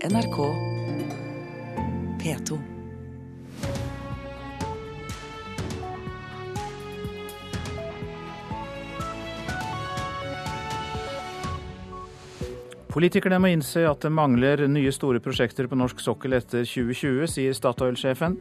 NRK P2. Politikerne må innse at det mangler nye store prosjekter på norsk sokkel etter 2020, sier Statoil-sjefen.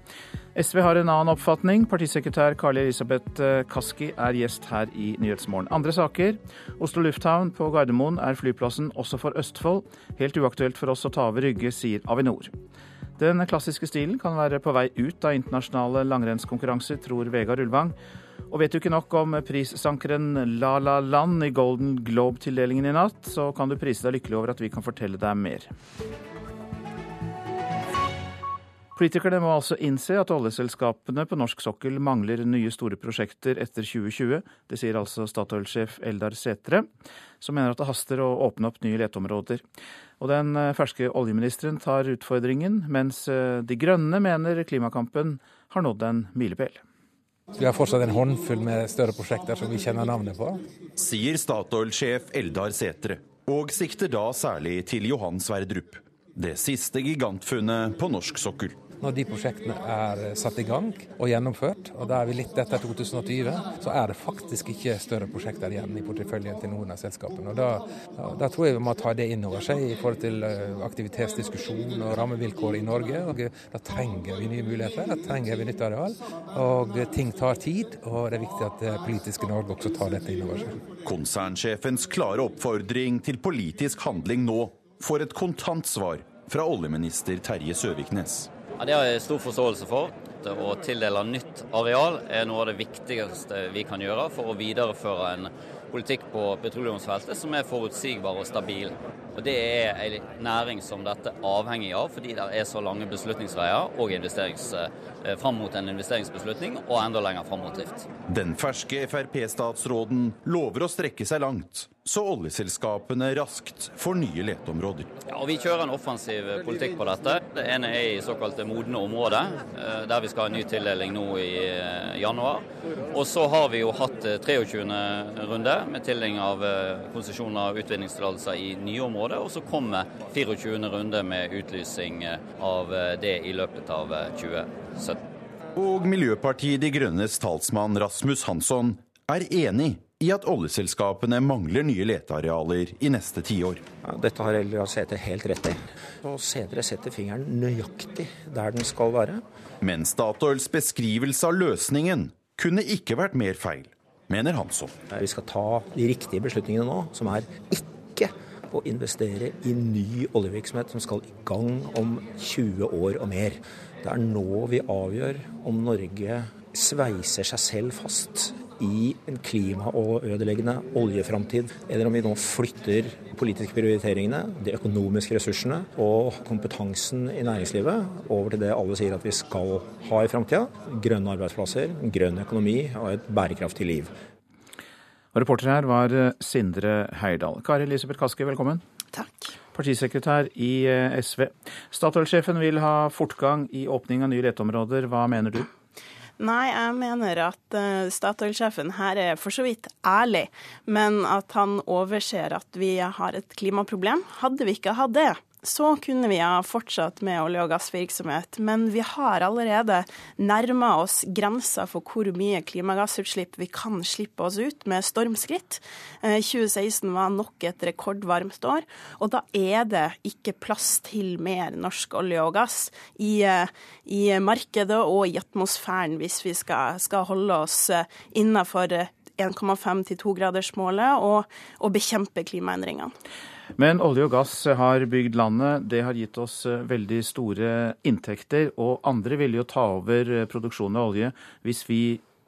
SV har en annen oppfatning. Partisekretær Kari Elisabeth eh, Kaski er gjest her i Nyhetsmorgen. Andre saker. Oslo lufthavn på Gardermoen er flyplassen også for Østfold. Helt uaktuelt for oss å ta over Rygge, sier Avinor. Den klassiske stilen kan være på vei ut av internasjonale langrennskonkurranser, tror Vegard Ulvang. Og vet du ikke nok om prissankeren La La Land i Golden Globe-tildelingen i natt, så kan du prise deg lykkelig over at vi kan fortelle deg mer. Politikerne må altså innse at oljeselskapene på norsk sokkel mangler nye store prosjekter etter 2020. Det sier altså Statoil-sjef Eldar Sætre, som mener at det haster å åpne opp nye leteområder. Og den eh, ferske oljeministeren tar utfordringen, mens eh, De grønne mener klimakampen har nådd en milepæl. Vi har fortsatt en håndfull med større prosjekter som vi kjenner navnet på. Sier Statoil-sjef Eldar Sætre, og sikter da særlig til Johan Sverdrup. Det siste gigantfunnet på norsk sokkel. Når de prosjektene er satt i gang og gjennomført, og da er vi litt etter 2020, så er det faktisk ikke større prosjekter igjen i porteføljen til noen av selskapene. Og da, da, tror jeg vi må ta det inn over seg i forhold til eh, aktivitetsdiskusjon og rammevilkår i Norge. og Da trenger vi nye muligheter, da trenger vi nytt areal. Og ting tar tid, og det er viktig at det politiske Norge også tar dette inn over seg. Konsernsjefens klare oppfordring til politisk handling nå får et kontant svar fra oljeminister Terje Søviknes. Ja, Det har jeg stor forståelse for. Å tildele nytt areal er noe av det viktigste vi kan gjøre for å videreføre en politikk på petroleumsfeltet som er forutsigbar og stabil. Og Det er en næring som dette er avhengig av, fordi det er så lange beslutningsveier og investerings, fram mot en investeringsbeslutning, og enda lenger fram mot drift. Den ferske Frp-statsråden lover å strekke seg langt så oljeselskapene raskt får nye leteområder. Ja, Vi kjører en offensiv politikk på dette. Det ene er i såkalte modne områder, eh, der vi skal ha en ny tildeling nå i eh, januar. Og så har vi jo hatt 23. Eh, runde med tildeling av konsesjoner og utvinningstillatelser i nye områder. Og så kommer 24. runde med utlysing av det i løpet av 2017. Og Miljøpartiet De Grønnes talsmann Rasmus Hansson er enig i at oljeselskapene mangler nye letearealer i neste tiår. Ja, dette har Eldar Sæther helt rett i. Og Sætre setter fingeren nøyaktig der den skal være. Men Statoils beskrivelse av løsningen kunne ikke vært mer feil, mener Hansson. Vi skal ta de riktige beslutningene nå, som er ikke å investere i ny oljevirksomhet som skal i gang om 20 år og mer. Det er nå vi avgjør om Norge sveiser seg selv fast i en klima- og ødeleggende oljeframtid, eller om vi nå flytter politiske prioriteringene, de økonomiske ressursene og kompetansen i næringslivet over til det alle sier at vi skal ha i framtida. Grønne arbeidsplasser, grønn økonomi og et bærekraftig liv. Og reporter her var eh, Sindre Heirdal. Kari Elisabeth Kaski, velkommen. Takk. Partisekretær i eh, SV. Statoil-sjefen vil ha fortgang i åpning av nye leteområder. Hva mener du? Nei, jeg mener at uh, Statoil-sjefen her er for så vidt ærlig, men at han overser at vi har et klimaproblem. Hadde vi ikke hatt det, så kunne vi ha fortsatt med olje- og gassvirksomhet. Men vi har allerede nærma oss grensa for hvor mye klimagassutslipp vi kan slippe oss ut med stormskritt. 2016 eh, var nok et rekordvarmt år, og da er det ikke plass til mer norsk olje og gass i, eh, i markedet og i atmosfæren hvis vi skal, skal holde oss eh, innafor 1,5 til 2-gradersmålet og, og bekjempe klimaendringene. Men olje og gass har bygd landet. Det har gitt oss eh, veldig store inntekter. Og andre vil jo ta over eh, produksjonen av olje hvis vi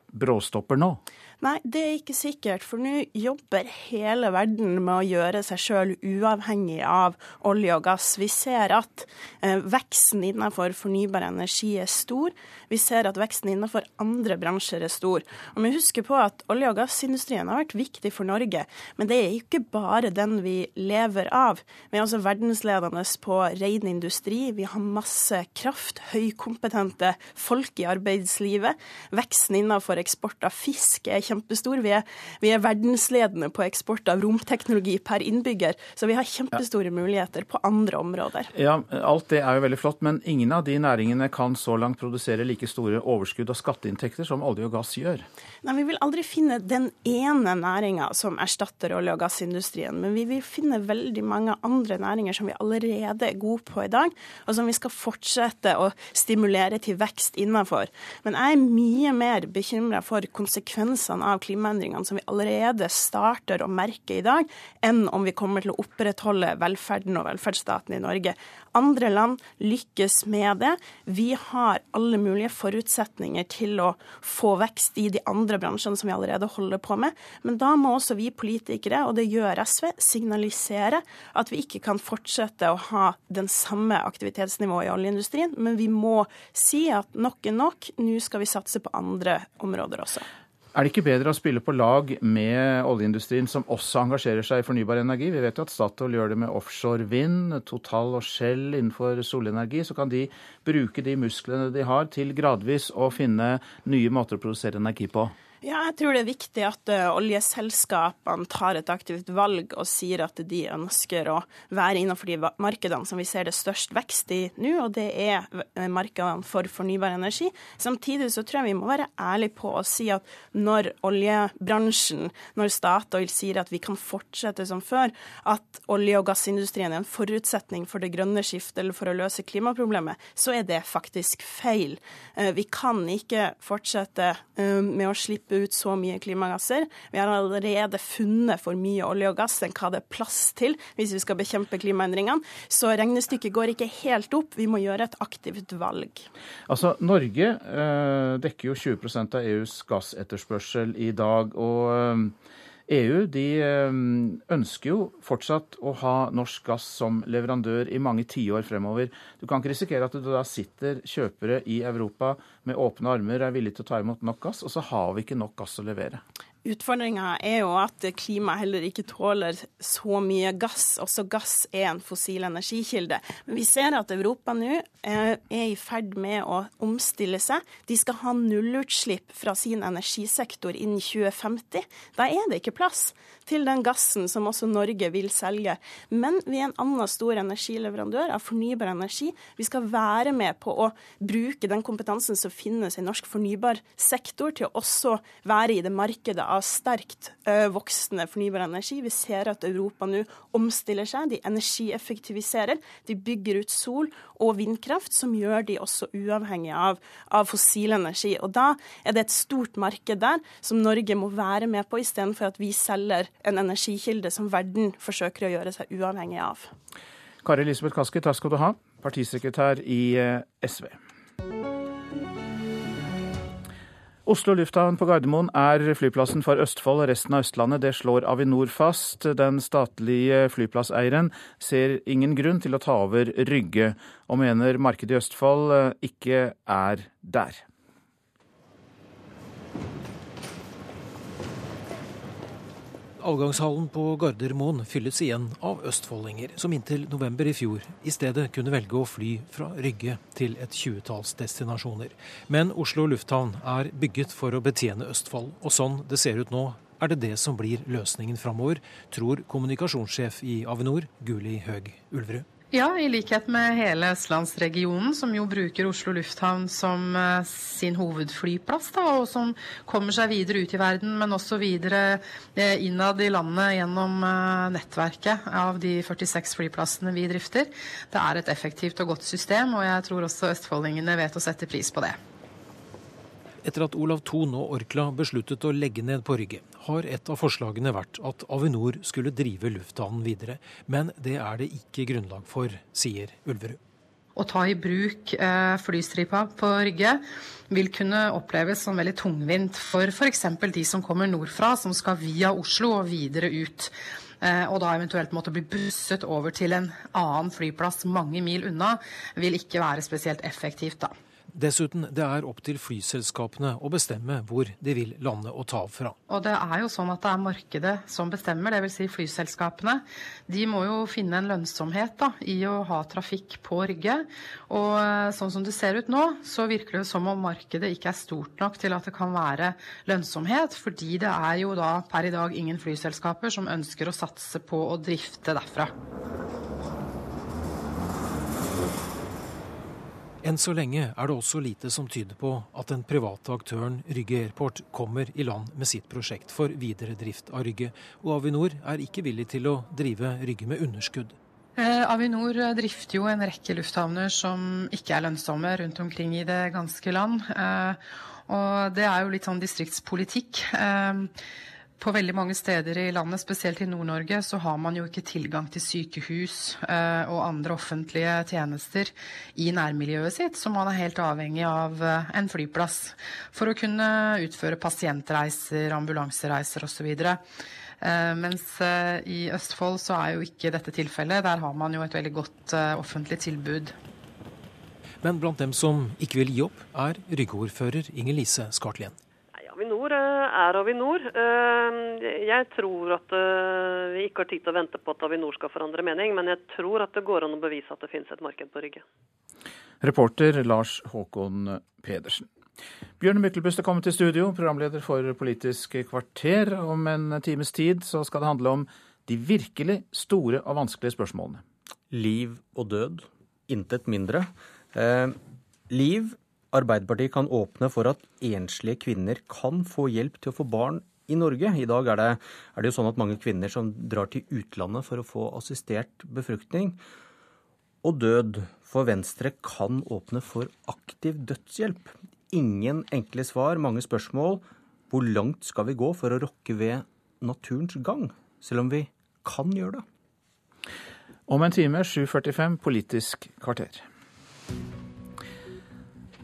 bråstopper nå. Nei, det er ikke sikkert, for nå jobber hele verden med å gjøre seg sjøl uavhengig av olje og gass. Vi ser at eh, veksten innenfor fornybar energi er stor. Vi ser at veksten innenfor andre bransjer er stor. Og vi husker på at olje- og gassindustrien har vært viktig for Norge, men det er ikke bare den vi lever av. Vi er også verdensledende på ren industri. Vi har masse kraft, høykompetente folk i arbeidslivet. Veksten innenfor eksport av fisk er kjempestor. Vi er, vi er verdensledende på eksport av romteknologi per innbygger, så vi har kjempestore muligheter på andre områder. Ja, Alt det er jo veldig flott, men ingen av de næringene kan så langt produsere like store overskudd og skatteinntekter som olje og gass gjør. Nei, Vi vil aldri finne den ene næringa som erstatter olje- og gassindustrien, men vi vil finne veldig mange andre næringer som vi allerede er gode på i dag, og som vi skal fortsette å stimulere til vekst innenfor. Men jeg er mye mer bekymra for konsekvensene av klimaendringene som vi allerede starter å merke i dag, enn om vi kommer til å opprettholde velferden og velferdsstaten i Norge. Andre land lykkes med det. Vi har alle mulige forutsetninger til å få vekst i de andre bransjene som vi allerede holder på med. Men da må også vi politikere, og det gjør SV, signalisere at vi ikke kan fortsette å ha den samme aktivitetsnivået i oljeindustrien. Men vi må si at nok er nok, nå skal vi satse på andre områder også. Er det ikke bedre å spille på lag med oljeindustrien, som også engasjerer seg i fornybar energi? Vi vet jo at Statoil gjør det med offshore vind, Total og Shell innenfor solenergi. Så kan de bruke de musklene de har til gradvis å finne nye måter å produsere energi på. Ja, jeg tror det er viktig at uh, oljeselskapene tar et aktivt valg og sier at de ønsker å være innenfor de markedene som vi ser det størst vekst i nå, og det er eh, markedene for fornybar energi. Samtidig så tror jeg vi må være ærlige på å si at når oljebransjen, når Statoil sier at vi kan fortsette som før, at olje- og gassindustrien er en forutsetning for det grønne skiftet eller for å løse klimaproblemet, så er det faktisk feil. Uh, vi kan ikke fortsette med å slippe slippe ut så mye klimagasser. Vi har allerede funnet for mye olje og gass enn hva det er plass til hvis vi skal bekjempe klimaendringene. Så regnestykket går ikke helt opp. Vi må gjøre et aktivt valg. Altså, Norge øh, dekker jo 20% av EUs gassetterspørsel i dag. og øh, EU de ønsker jo fortsatt å ha norsk gass som leverandør i mange tiår fremover. Du kan ikke risikere at det da sitter kjøpere i Europa med åpne armer og er villige til å ta imot nok gass, og så har vi ikke nok gass å levere. Utfordringa er jo at klimaet heller ikke tåler så mye gass. Også gass er en fossil energikilde. Men vi ser at Europa nå er i ferd med å omstille seg. De skal ha nullutslipp fra sin energisektor innen 2050. Da er det ikke plass til den gassen som også Norge vil selge. Men vi er en annen stor energileverandør av fornybar energi. Vi skal være med på å bruke den kompetansen som finnes i norsk fornybar sektor, til å også være i det markedet av sterkt voksende fornybar energi. Vi ser at Europa nå omstiller seg. De energieffektiviserer. De bygger ut sol og vindkraft, som gjør de også uavhengige av, av fossil energi. Og Da er det et stort marked der som Norge må være med på, istedenfor at vi selger en energikilde som verden forsøker å gjøre seg uavhengig av. Kari Elisabeth Kaski, takk skal du ha, partisekretær i SV. Oslo lufthavn på Gardermoen er flyplassen for Østfold og resten av Østlandet. Det slår Avinor fast. Den statlige flyplasseieren ser ingen grunn til å ta over Rygge, og mener markedet i Østfold ikke er der. Avgangshallen på Gardermoen fylles igjen av østfoldinger som inntil november i fjor i stedet kunne velge å fly fra Rygge til et tjuetalls destinasjoner. Men Oslo lufthavn er bygget for å betjene Østfold, og sånn det ser ut nå, er det det som blir løsningen framover, tror kommunikasjonssjef i Avinor, Guli Høeg Ulverud. Ja, i likhet med hele østlandsregionen, som jo bruker Oslo lufthavn som sin hovedflyplass, da, og som kommer seg videre ut i verden, men også videre innad i landet gjennom nettverket av de 46 flyplassene vi drifter. Det er et effektivt og godt system, og jeg tror også østfoldingene vet å sette pris på det. Etter at Olav Thon og Orkla besluttet å legge ned på Rygge, har et av forslagene vært at Avinor skulle drive lufthavnen videre. Men det er det ikke grunnlag for, sier Ulverud. Å ta i bruk eh, flystripa på Rygge vil kunne oppleves som veldig tungvint for f.eks. de som kommer nordfra, som skal via Oslo og videre ut. Eh, og da eventuelt måtte bli busset over til en annen flyplass mange mil unna, vil ikke være spesielt effektivt da. Dessuten, det er opp til flyselskapene å bestemme hvor de vil lande og ta fra. Og det er jo sånn at det er markedet som bestemmer, dvs. Si flyselskapene. De må jo finne en lønnsomhet da, i å ha trafikk på Rygge. Og eh, sånn som det ser ut nå, så virker det som om markedet ikke er stort nok til at det kan være lønnsomhet. Fordi det er jo da per i dag ingen flyselskaper som ønsker å satse på å drifte derfra. Enn så lenge er det også lite som tyder på at den private aktøren Rygge Airport kommer i land med sitt prosjekt for videre drift av Rygge, og Avinor er ikke villig til å drive Rygge med underskudd. Eh, Avinor drifter jo en rekke lufthavner som ikke er lønnsomme rundt omkring i det ganske land. Eh, og det er jo litt sånn distriktspolitikk. På veldig mange steder i landet, spesielt i Nord-Norge, så har man jo ikke tilgang til sykehus eh, og andre offentlige tjenester i nærmiljøet sitt, så man er helt avhengig av eh, en flyplass for å kunne utføre pasientreiser, ambulansereiser osv. Eh, mens eh, i Østfold så er jo ikke dette tilfellet. Der har man jo et veldig godt eh, offentlig tilbud. Men blant dem som ikke vil gi opp, er Rygge-ordfører Inger Lise Skartlien. Avinor eh, er Avinor. Eh, jeg tror at eh, vi ikke har tid til å vente på at Avinor skal forandre mening, men jeg tror at det går an å bevise at det finnes et marked på Rygge. Reporter Lars Håkon Pedersen. Bjørn Myklebust er kommet til studio, programleder for Politisk kvarter. Om en times tid så skal det handle om de virkelig store og vanskelige spørsmålene. Liv og død. Intet mindre. Eh, liv Arbeiderpartiet kan åpne for at enslige kvinner kan få hjelp til å få barn i Norge. I dag er det, er det jo sånn at mange kvinner som drar til utlandet for å få assistert befruktning. Og død for Venstre kan åpne for aktiv dødshjelp. Ingen enkle svar, mange spørsmål. Hvor langt skal vi gå for å rokke ved naturens gang, selv om vi kan gjøre det? Om en time 7.45 Politisk kvarter.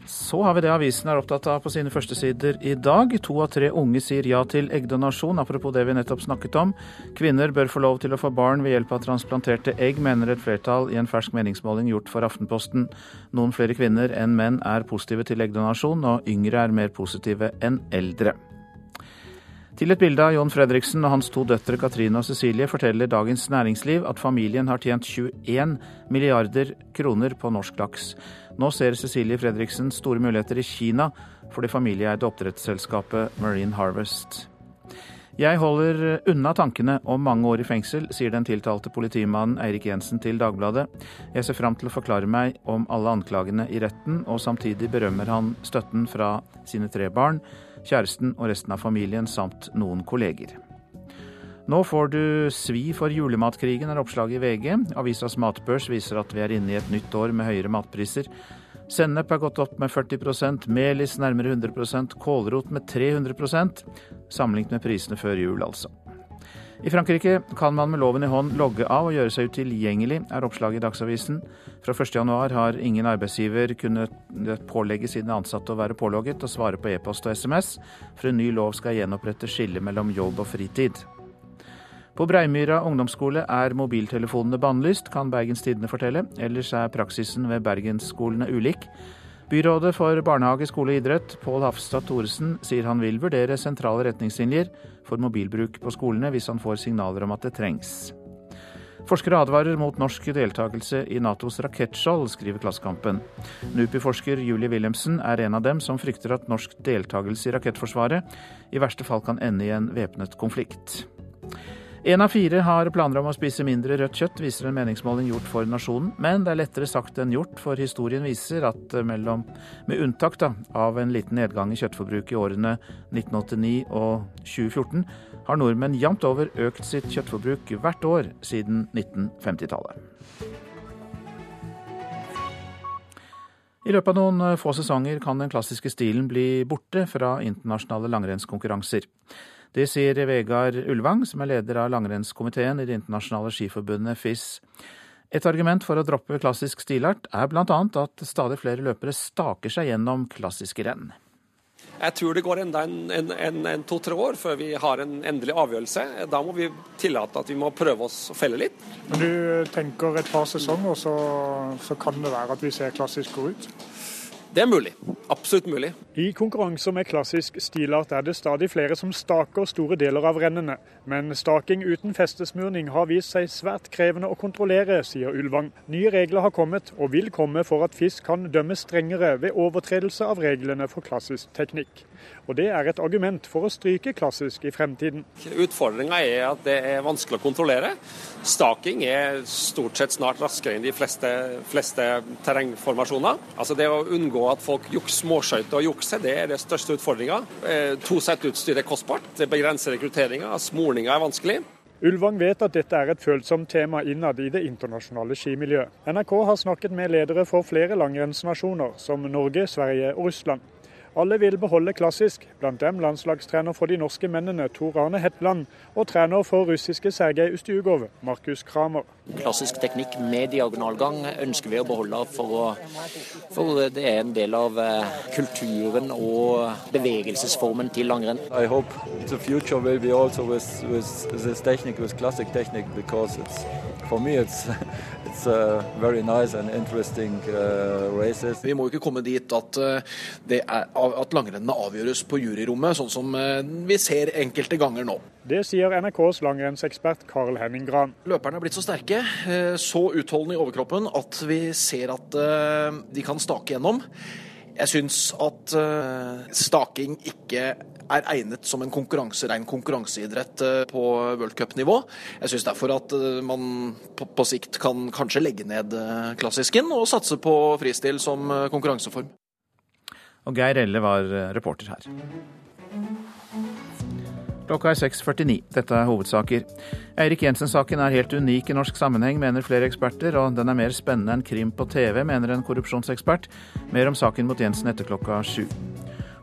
Så har vi det avisen er opptatt av på sine førstesider i dag. To av tre unge sier ja til eggdonasjon, apropos det vi nettopp snakket om. Kvinner bør få lov til å få barn ved hjelp av transplanterte egg, mener et flertall i en fersk meningsmåling gjort for Aftenposten. Noen flere kvinner enn menn er positive til eggdonasjon, og yngre er mer positive enn eldre. Til et bilde av Jon Fredriksen og hans to døtre Katrine og Cecilie forteller Dagens Næringsliv at familien har tjent 21 milliarder kroner på norsk laks. Nå ser Cecilie Fredriksen store muligheter i Kina for det familieeide oppdrettsselskapet Marine Harvest. Jeg holder unna tankene om mange år i fengsel, sier den tiltalte politimannen Eirik Jensen til Dagbladet. Jeg ser fram til å forklare meg om alle anklagene i retten, og samtidig berømmer han støtten fra sine tre barn kjæresten og resten av familien samt noen kolleger. Nå får du svi for julematkrigen, er oppslaget i VG. Avisas matbørs viser at vi er inne i et nytt år med høyere matpriser. Sennep er gått opp med 40% melis nærmere 100% kålrot med 300% sammenlignet med prisene før jul, altså. I Frankrike kan man med loven i hånd logge av og gjøre seg utilgjengelig, er oppslaget i Dagsavisen. Fra 1.1 har ingen arbeidsgiver kunnet pålegge sine ansatte å være pålogget og svare på e-post og SMS, for en ny lov skal gjenopprette skillet mellom jobb og fritid. På Breimyra ungdomsskole er mobiltelefonene bannlyst, kan Bergens Tidende fortelle. Ellers er praksisen ved bergensskolene ulik. Byrådet for barnehage, skole og idrett, Pål Hafstad Thoresen, sier han vil vurdere sentrale retningslinjer for mobilbruk på skolene hvis han får signaler om at det trengs. Forskere advarer mot norsk deltakelse i Natos rakettskjold, skriver Klassekampen. NUPI-forsker Julie Wilhelmsen er en av dem som frykter at norsk deltakelse i rakettforsvaret i verste fall kan ende i en væpnet konflikt. Én av fire har planer om å spise mindre rødt kjøtt, viser en meningsmåling gjort for Nasjonen. Men det er lettere sagt enn gjort, for historien viser at mellom, med unntak da, av en liten nedgang i kjøttforbruk i årene 1989 og 2014, har nordmenn jevnt over økt sitt kjøttforbruk hvert år siden 1950-tallet. I løpet av noen få sesonger kan den klassiske stilen bli borte fra internasjonale langrennskonkurranser. Det sier Vegard Ulvang, som er leder av langrennskomiteen i Det internasjonale skiforbundet FIS. Et argument for å droppe klassisk stilart er bl.a. at stadig flere løpere staker seg gjennom klassiske renn. Jeg tror det går enda en, en, en, en to-tre år før vi har en endelig avgjørelse. Da må vi tillate at vi må prøve oss å felle litt. Men du tenker et par sesonger, så, så kan det være at vi ser klassisk ut? Det er mulig. Absolutt mulig. I konkurranser med klassisk stilart er det stadig flere som staker store deler av rennene. Men staking uten festesmurning har vist seg svært krevende å kontrollere, sier Ulvang. Nye regler har kommet, og vil komme for at fisk kan dømmes strengere ved overtredelse av reglene for klassisk teknikk. Og det er et argument for å stryke klassisk i fremtiden. Utfordringa er at det er vanskelig å kontrollere. Staking er stort sett snart raskere enn de fleste, fleste terrengformasjoner. Altså Det å unngå at folk juks, småskøyter og jukser, det er det største utfordringa. Eh, to sett utstyr er kostbart, det begrenser rekrutteringa, smorninga er vanskelig. Ulvang vet at dette er et følsomt tema innad i det internasjonale skimiljøet. NRK har snakket med ledere for flere langrennsnasjoner, som Norge, Sverige og Russland. Alle vil beholde klassisk, blant dem landslagstrener for de norske mennene Tor Arne Hetland og trener for russiske Sergej Ustjugov, Markus Kramer. Klassisk teknikk med diagonalgang ønsker vi å beholde, for, å, for det er en del av eh, kulturen og bevegelsesformen til langrenn. I hope the future will be also with, with this technique, with classic technique, because it's, for me it's, it's uh, very nice and interesting uh, races. Vi må ikke komme dit at, det er, at langrennene avgjøres på juryrommet, sånn som vi ser enkelte ganger nå. Det sier NRKs langrennsekspert Carl Henning Gran. Løperne er blitt så sterke, så utholdende i overkroppen, at vi ser at de kan stake gjennom. Jeg syns at staking ikke er egnet som en konkurranserein konkurranseidrett på worldcupnivå. Jeg syns derfor at man på, på, sikt kan kanskje legge ned klassisken og satse på fristil som konkurranseform. Og Geir Elle var reporter her. Klokka er 6.49. Dette er hovedsaker. Eirik Jensen-saken er helt unik i norsk sammenheng, mener flere eksperter, og den er mer spennende enn krim på TV, mener en korrupsjonsekspert. Mer om saken mot Jensen etter klokka sju.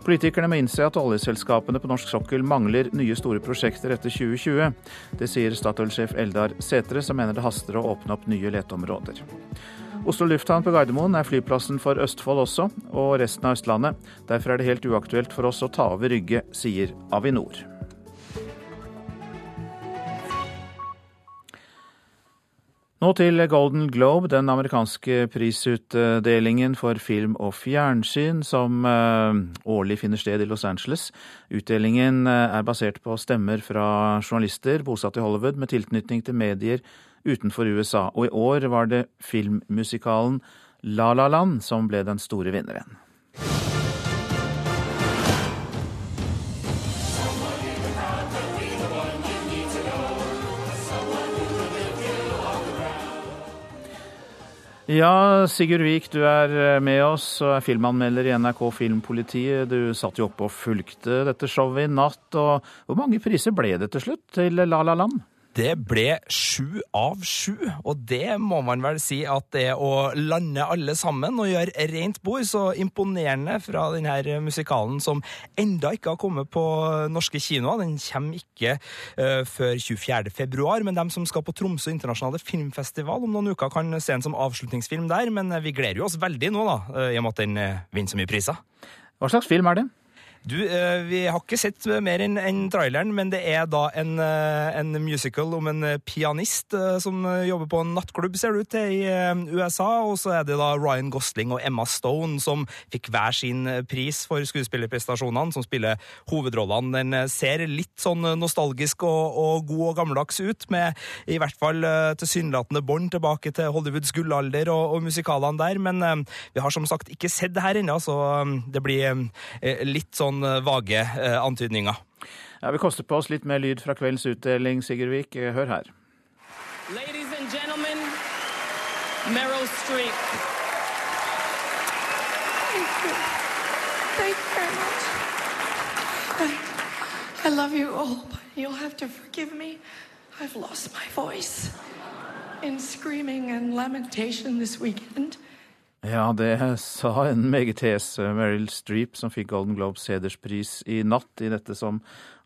Politikerne må innse at oljeselskapene på norsk sokkel mangler nye store prosjekter etter 2020. Det sier Statoil-sjef Eldar Sætre, som mener det haster å åpne opp nye leteområder. Oslo lufthavn på Gardermoen er flyplassen for Østfold også, og resten av Østlandet. Derfor er det helt uaktuelt for oss å ta over Rygge, sier Avinor. Nå til Golden Globe, den amerikanske prisutdelingen for film og fjernsyn som årlig finner sted i Los Angeles. Utdelingen er basert på stemmer fra journalister bosatt i Hollywood med tilknytning til medier utenfor USA, og i år var det filmmusikalen La La Land som ble den store vinneren. Ja, Sigurd Vik, du er med oss og er filmanmelder i NRK Filmpolitiet. Du satt jo oppe og fulgte dette showet i natt. og Hvor mange priser ble det til slutt til La La Land? Det ble sju av sju, og det må man vel si at det å lande alle sammen og gjøre rent bord, så imponerende fra denne musikalen som enda ikke har kommet på norske kinoer. Den kommer ikke uh, før 24. februar, men de som skal på Tromsø internasjonale filmfestival om noen uker, kan se den som avslutningsfilm der. Men vi gleder jo oss veldig nå, da, i og med at den vinner så mye priser. Hva slags film er det? Du, Vi har ikke sett mer enn en traileren, men det er da en, en, musical om en pianist som jobber på en nattklubb, ser det ut til, i USA. Og så er det da Ryan Gosling og Emma Stone som fikk hver sin pris for skuespillerprestasjonene, som spiller hovedrollene. Den ser litt sånn nostalgisk og, og god og gammeldags ut, med i hvert fall tilsynelatende bånd tilbake til Hollywoods gullalder og, og musikalene der. Men vi har som sagt ikke sett det her ennå, så det blir litt sånn vage eh, antydninger. Ja, Vi koster på oss litt mer lyd fra kveldens utdeling, Sigurd Vik. Hør her. Ladies and gentlemen, Meryl Streep. Thank you. Thank you very much. I, I love you all, but you'll have to forgive me. I've lost my voice in screaming and lamentation this weekend. Ja, det sa en meget hes Meryl Streep, som fikk Golden Globes hederspris i natt, i dette som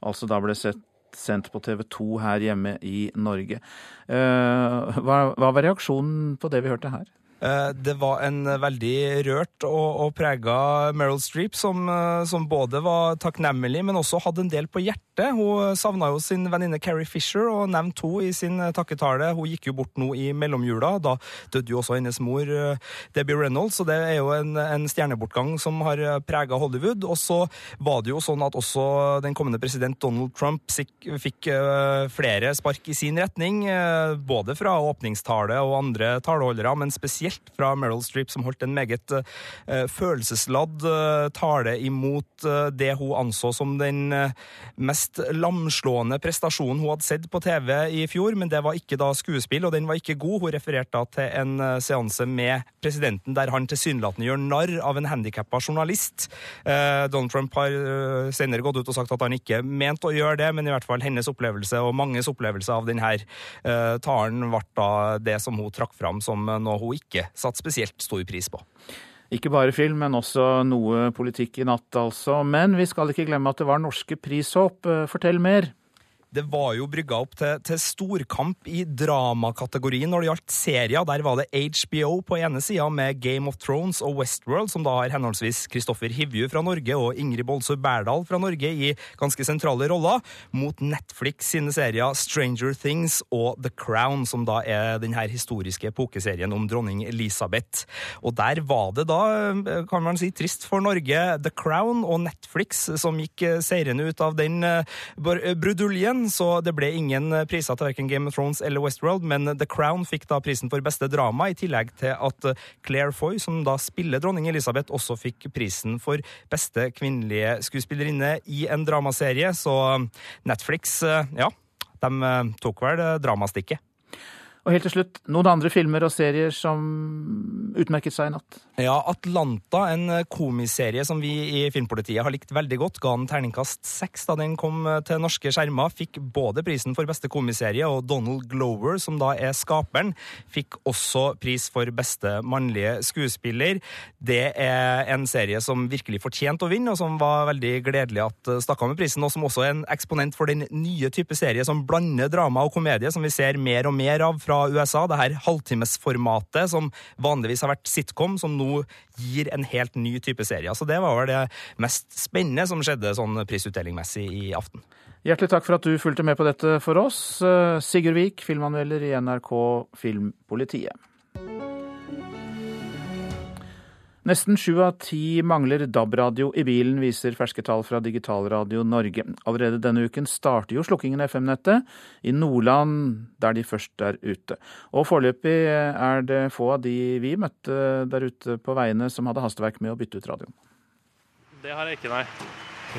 altså da ble sett, sendt på TV 2 her hjemme i Norge. Uh, hva, hva var reaksjonen på det vi hørte her? Det var en veldig rørt og, og prega Meryl Streep, som, som, både var takknemlig, men også hadde en del på hjertet. Hun savna jo sin venninne Carrie Fisher og nevnte henne i sin takketale. Hun gikk jo bort nå i mellomjula. Da døde jo også hennes mor Debbie Reynolds, og det er jo en, en stjernebortgang som har prega Hollywood. Og så var det jo sånn at også den kommende president Donald Trump fikk flere spark i sin retning, både fra åpningstale og andre taleholdere, men spesielt fra Meryl Streep, som holdt en meget følelsesladd tale imot det hun anså som den mest lamslående prestasjonen hun hadde sett på TV i fjor, men det var ikke da skuespill, og den var ikke god. Hun refererte da til en seanse med presidenten der han tilsynelatende gjør narr av en handikappa journalist. Donald Trump har senere gått ut og sagt at han ikke mente å gjøre det, men i hvert fall hennes opplevelse og manges opplevelse av denne talen ble da det som hun trakk fram som noe hun ikke satte spesielt stor pris på. Ikke bare film, men også noe politikk i natt, altså. Men vi skal ikke glemme at det var norske prishåp. Fortell mer. Det var jo brygga opp til, til storkamp i dramakategorien når det gjaldt serier. Der var det HBO på ene sida med Game of Thrones og Westworld, som da har henholdsvis Kristoffer Hivju fra Norge og Ingrid Bolsø Berdal fra Norge i ganske sentrale roller, mot Netflix sine serier Stranger Things og The Crown, som da er den her historiske epokeserien om dronning Elisabeth. Og der var det da, kan man si, trist for Norge, The Crown og Netflix som gikk seirende ut av den bruduljen så det ble ingen priser til verken Game of Thrones eller Westworld, men The Crown fikk da prisen for beste drama, i tillegg til at Claire Foy, som da spiller dronning Elisabeth, også fikk prisen for beste kvinnelige skuespillerinne i en dramaserie. Så Netflix, ja, de tok vel dramastikket. Og helt til slutt, noen andre filmer og serier som utmerket seg i natt? Ja, Atlanta, en komiserie som vi i Filmpolitiet har likt veldig godt, ga den terningkast seks da den kom til norske skjermer. Fikk både prisen for beste komiserie, og Donald Glover, som da er skaperen, fikk også pris for beste mannlige skuespiller. Det er en serie som virkelig fortjente å vinne, og som var veldig gledelig at stakk av med prisen, og som også er en eksponent for den nye type serie som blander drama og komedie, som vi ser mer og mer av fra USA, det her halvtimesformatet som vanligvis har vært sitcom, som nå gir en helt ny type serie. Så det var vel det mest spennende som skjedde sånn prisutdelingmessig i aften. Hjertelig takk for at du fulgte med på dette for oss. Sigurd Vik, filmanmelder i NRK Filmpolitiet. Nesten sju av ti mangler DAB-radio i bilen, viser ferske tall fra Digitalradio Norge. Allerede denne uken starter jo slukkingen av FM-nettet, i Nordland der de først er ute. Og foreløpig er det få av de vi møtte der ute på veiene som hadde hastverk med å bytte ut radioen. Det har jeg ikke, nei.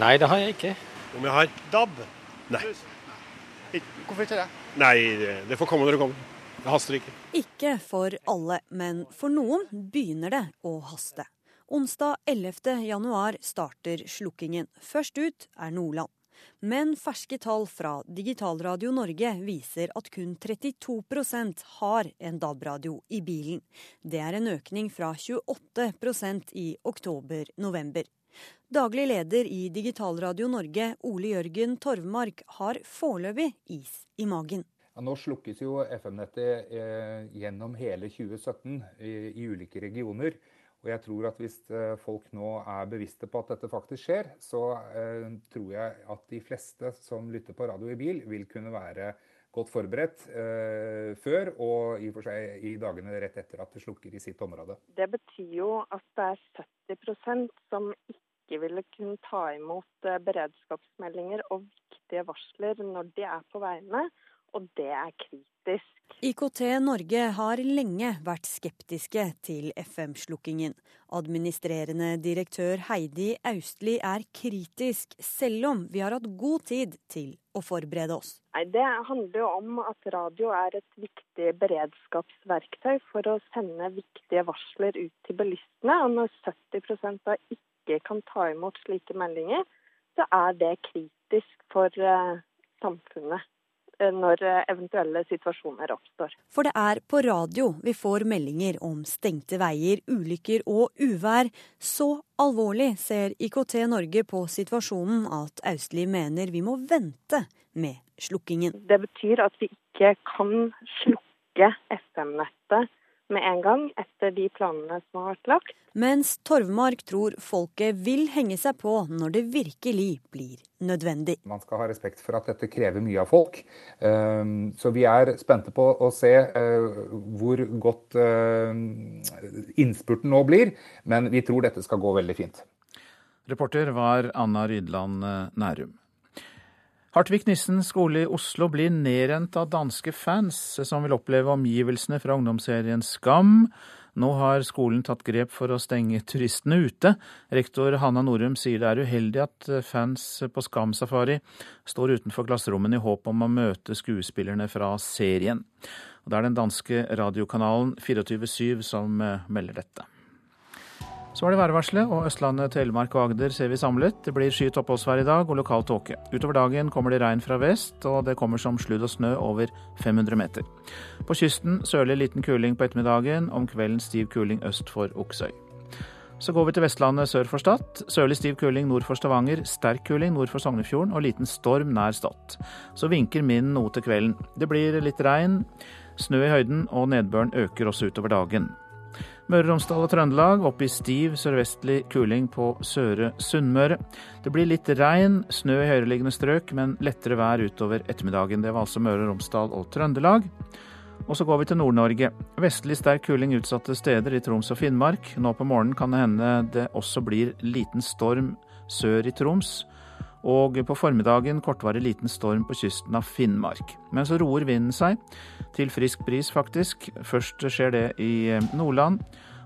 Nei, det har jeg ikke. Om jeg har DAB? Nei. Hvorfor ikke det? Nei, det får komme når det kommer. Det haster ikke. Ikke for alle, men for noen begynner det å haste. Onsdag 11. januar starter slukkingen. Først ut er Nordland. Men ferske tall fra Digitalradio Norge viser at kun 32% har en DAB-radio i bilen. Det er en økning fra 28% i oktober-november. Daglig leder i Digitalradio Norge, Ole Jørgen Torvmark, har foreløpig is i magen. Ja, nå slukkes jo FM-nettet eh, gjennom hele 2017 i, i, ulike regioner. Og jeg tror at hvis eh, folk nå er bevisste på at dette faktisk skjer, så eh, tror jeg at de fleste som lytter på radio i bil, vil kunne være godt forberedt eh, før og i og for seg i dagene rett etter at det slukker i sitt område. Det betyr jo at det er 70% som ikke ville kunne ta imot eh, beredskapsmeldinger og viktige varsler når de er på veiene og det er kritisk. IKT Norge har lenge vært skeptiske til FM-slukkingen. Administrerende direktør Heidi Austli er kritisk, selv om vi har hatt god tid til å forberede oss. Nei, Det handler jo om at radio er et viktig beredskapsverktøy for å sende viktige varsler ut til bilistene. Og når 70 da ikke kan ta imot slike meldinger, så er det kritisk for uh, samfunnet. Eh, når eh, eventuelle situasjoner oppstår. For det er på radio vi får meldinger om stengte veier, ulykker og uvær. Så alvorlig ser IKT Norge på situasjonen at Austli mener vi må vente med slukkingen. Det betyr at vi ikke kan slukke FM-nettet med en gang etter de planene som har vært lagt. Mens Torvmark tror folket vil henge seg på når det virkelig blir nødvendig. Man skal ha respekt for at dette krever mye av folk. Ehm, så vi er spente på å se eh, hvor godt eh, innspurten nå blir, men vi tror dette skal gå veldig fint. Reporter var Anna Rydland eh, Nærum. Hartvig Nissen skole i Oslo blir nedrent av danske fans, som vil oppleve omgivelsene fra ungdomsserien Skam. Nå har skolen tatt grep for å stenge turistene ute. Rektor Hanna Norum sier det er uheldig at fans på Skam-safari står utenfor klasserommene i håp om å møte skuespillerne fra serien. Det er den danske radiokanalen 24-7 som melder dette. Så var det værvarselet, og Østlandet, Telemark og Agder ser vi samlet. Det blir skyet oppholdsvær i dag og lokal tåke. Utover dagen kommer det regn fra vest, og det kommer som sludd og snø over 500 meter. På kysten sørlig liten kuling på ettermiddagen, om kvelden stiv kuling øst for Oksøy. Så går vi til Vestlandet sør for Stad. Sørlig stiv kuling nord for Stavanger, sterk kuling nord for Sognefjorden og liten storm nær Stad. Så vinker minnen noe til kvelden. Det blir litt regn, snø i høyden, og nedbøren øker også utover dagen. Møre og Romsdal og Trøndelag opp i stiv sørvestlig kuling på Søre Sunnmøre. Det blir litt regn, snø i høyereliggende strøk, men lettere vær utover ettermiddagen. Det var altså Møre og Romsdal og Trøndelag. Og så går vi til Nord-Norge. Vestlig sterk kuling utsatte steder i Troms og Finnmark. Nå på morgenen kan det hende det også blir liten storm sør i Troms. Og på formiddagen kortvarig liten storm på kysten av Finnmark. Men så roer vinden seg til frisk bris, faktisk. Først skjer det i eh, Nordland,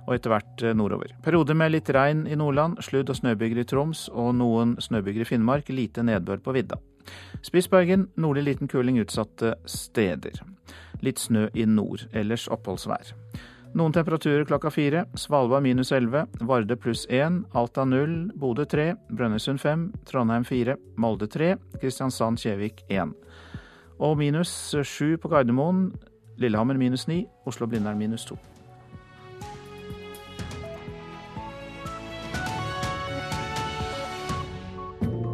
og etter hvert eh, nordover. Perioder med litt regn i Nordland, sludd- og snøbyger i Troms og noen snøbyger i Finnmark. Lite nedbør på vidda. Spitsbergen nordlig liten kuling utsatte steder. Litt snø i nord, ellers oppholdsvær. Noen temperaturer klokka fire. Svalbard minus 11, Varde pluss 1, Alta 0, Bodø 3, Brønnøysund 5, Trondheim 4, Molde 3, Kristiansand-Kjevik 1 og minus 7 på Gardermoen. Lillehammer minus ni, Oslo-Blindern minus to.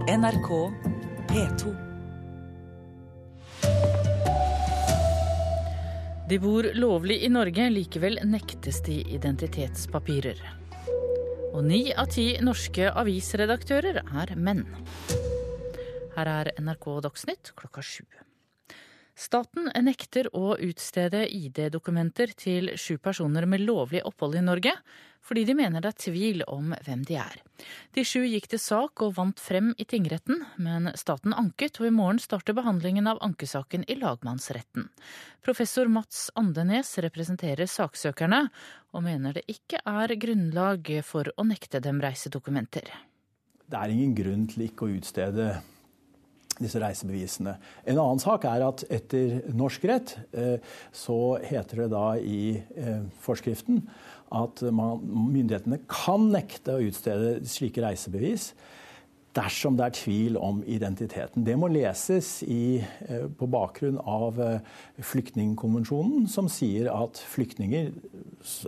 NRK P2. De bor lovlig i Norge, likevel nektes de identitetspapirer. Og ni av ti norske avisredaktører er menn. Her er NRK Dagsnytt klokka sju. Staten nekter å utstede ID-dokumenter til sju personer med lovlig opphold i Norge, fordi de mener det er tvil om hvem de er. De sju gikk til sak og vant frem i tingretten, men staten anket, og i morgen starter behandlingen av ankesaken i lagmannsretten. Professor Mats Andenes representerer saksøkerne, og mener det ikke er grunnlag for å nekte dem reisedokumenter. Det er ingen grunn til ikke å utstede disse reisebevisene. En annen sak er at etter norsk rett eh, så heter det da i eh, forskriften at man, myndighetene kan nekte å utstede slike reisebevis dersom det er tvil om identiteten. Det må leses i, eh, på bakgrunn av Flyktningkonvensjonen, som sier at flyktninger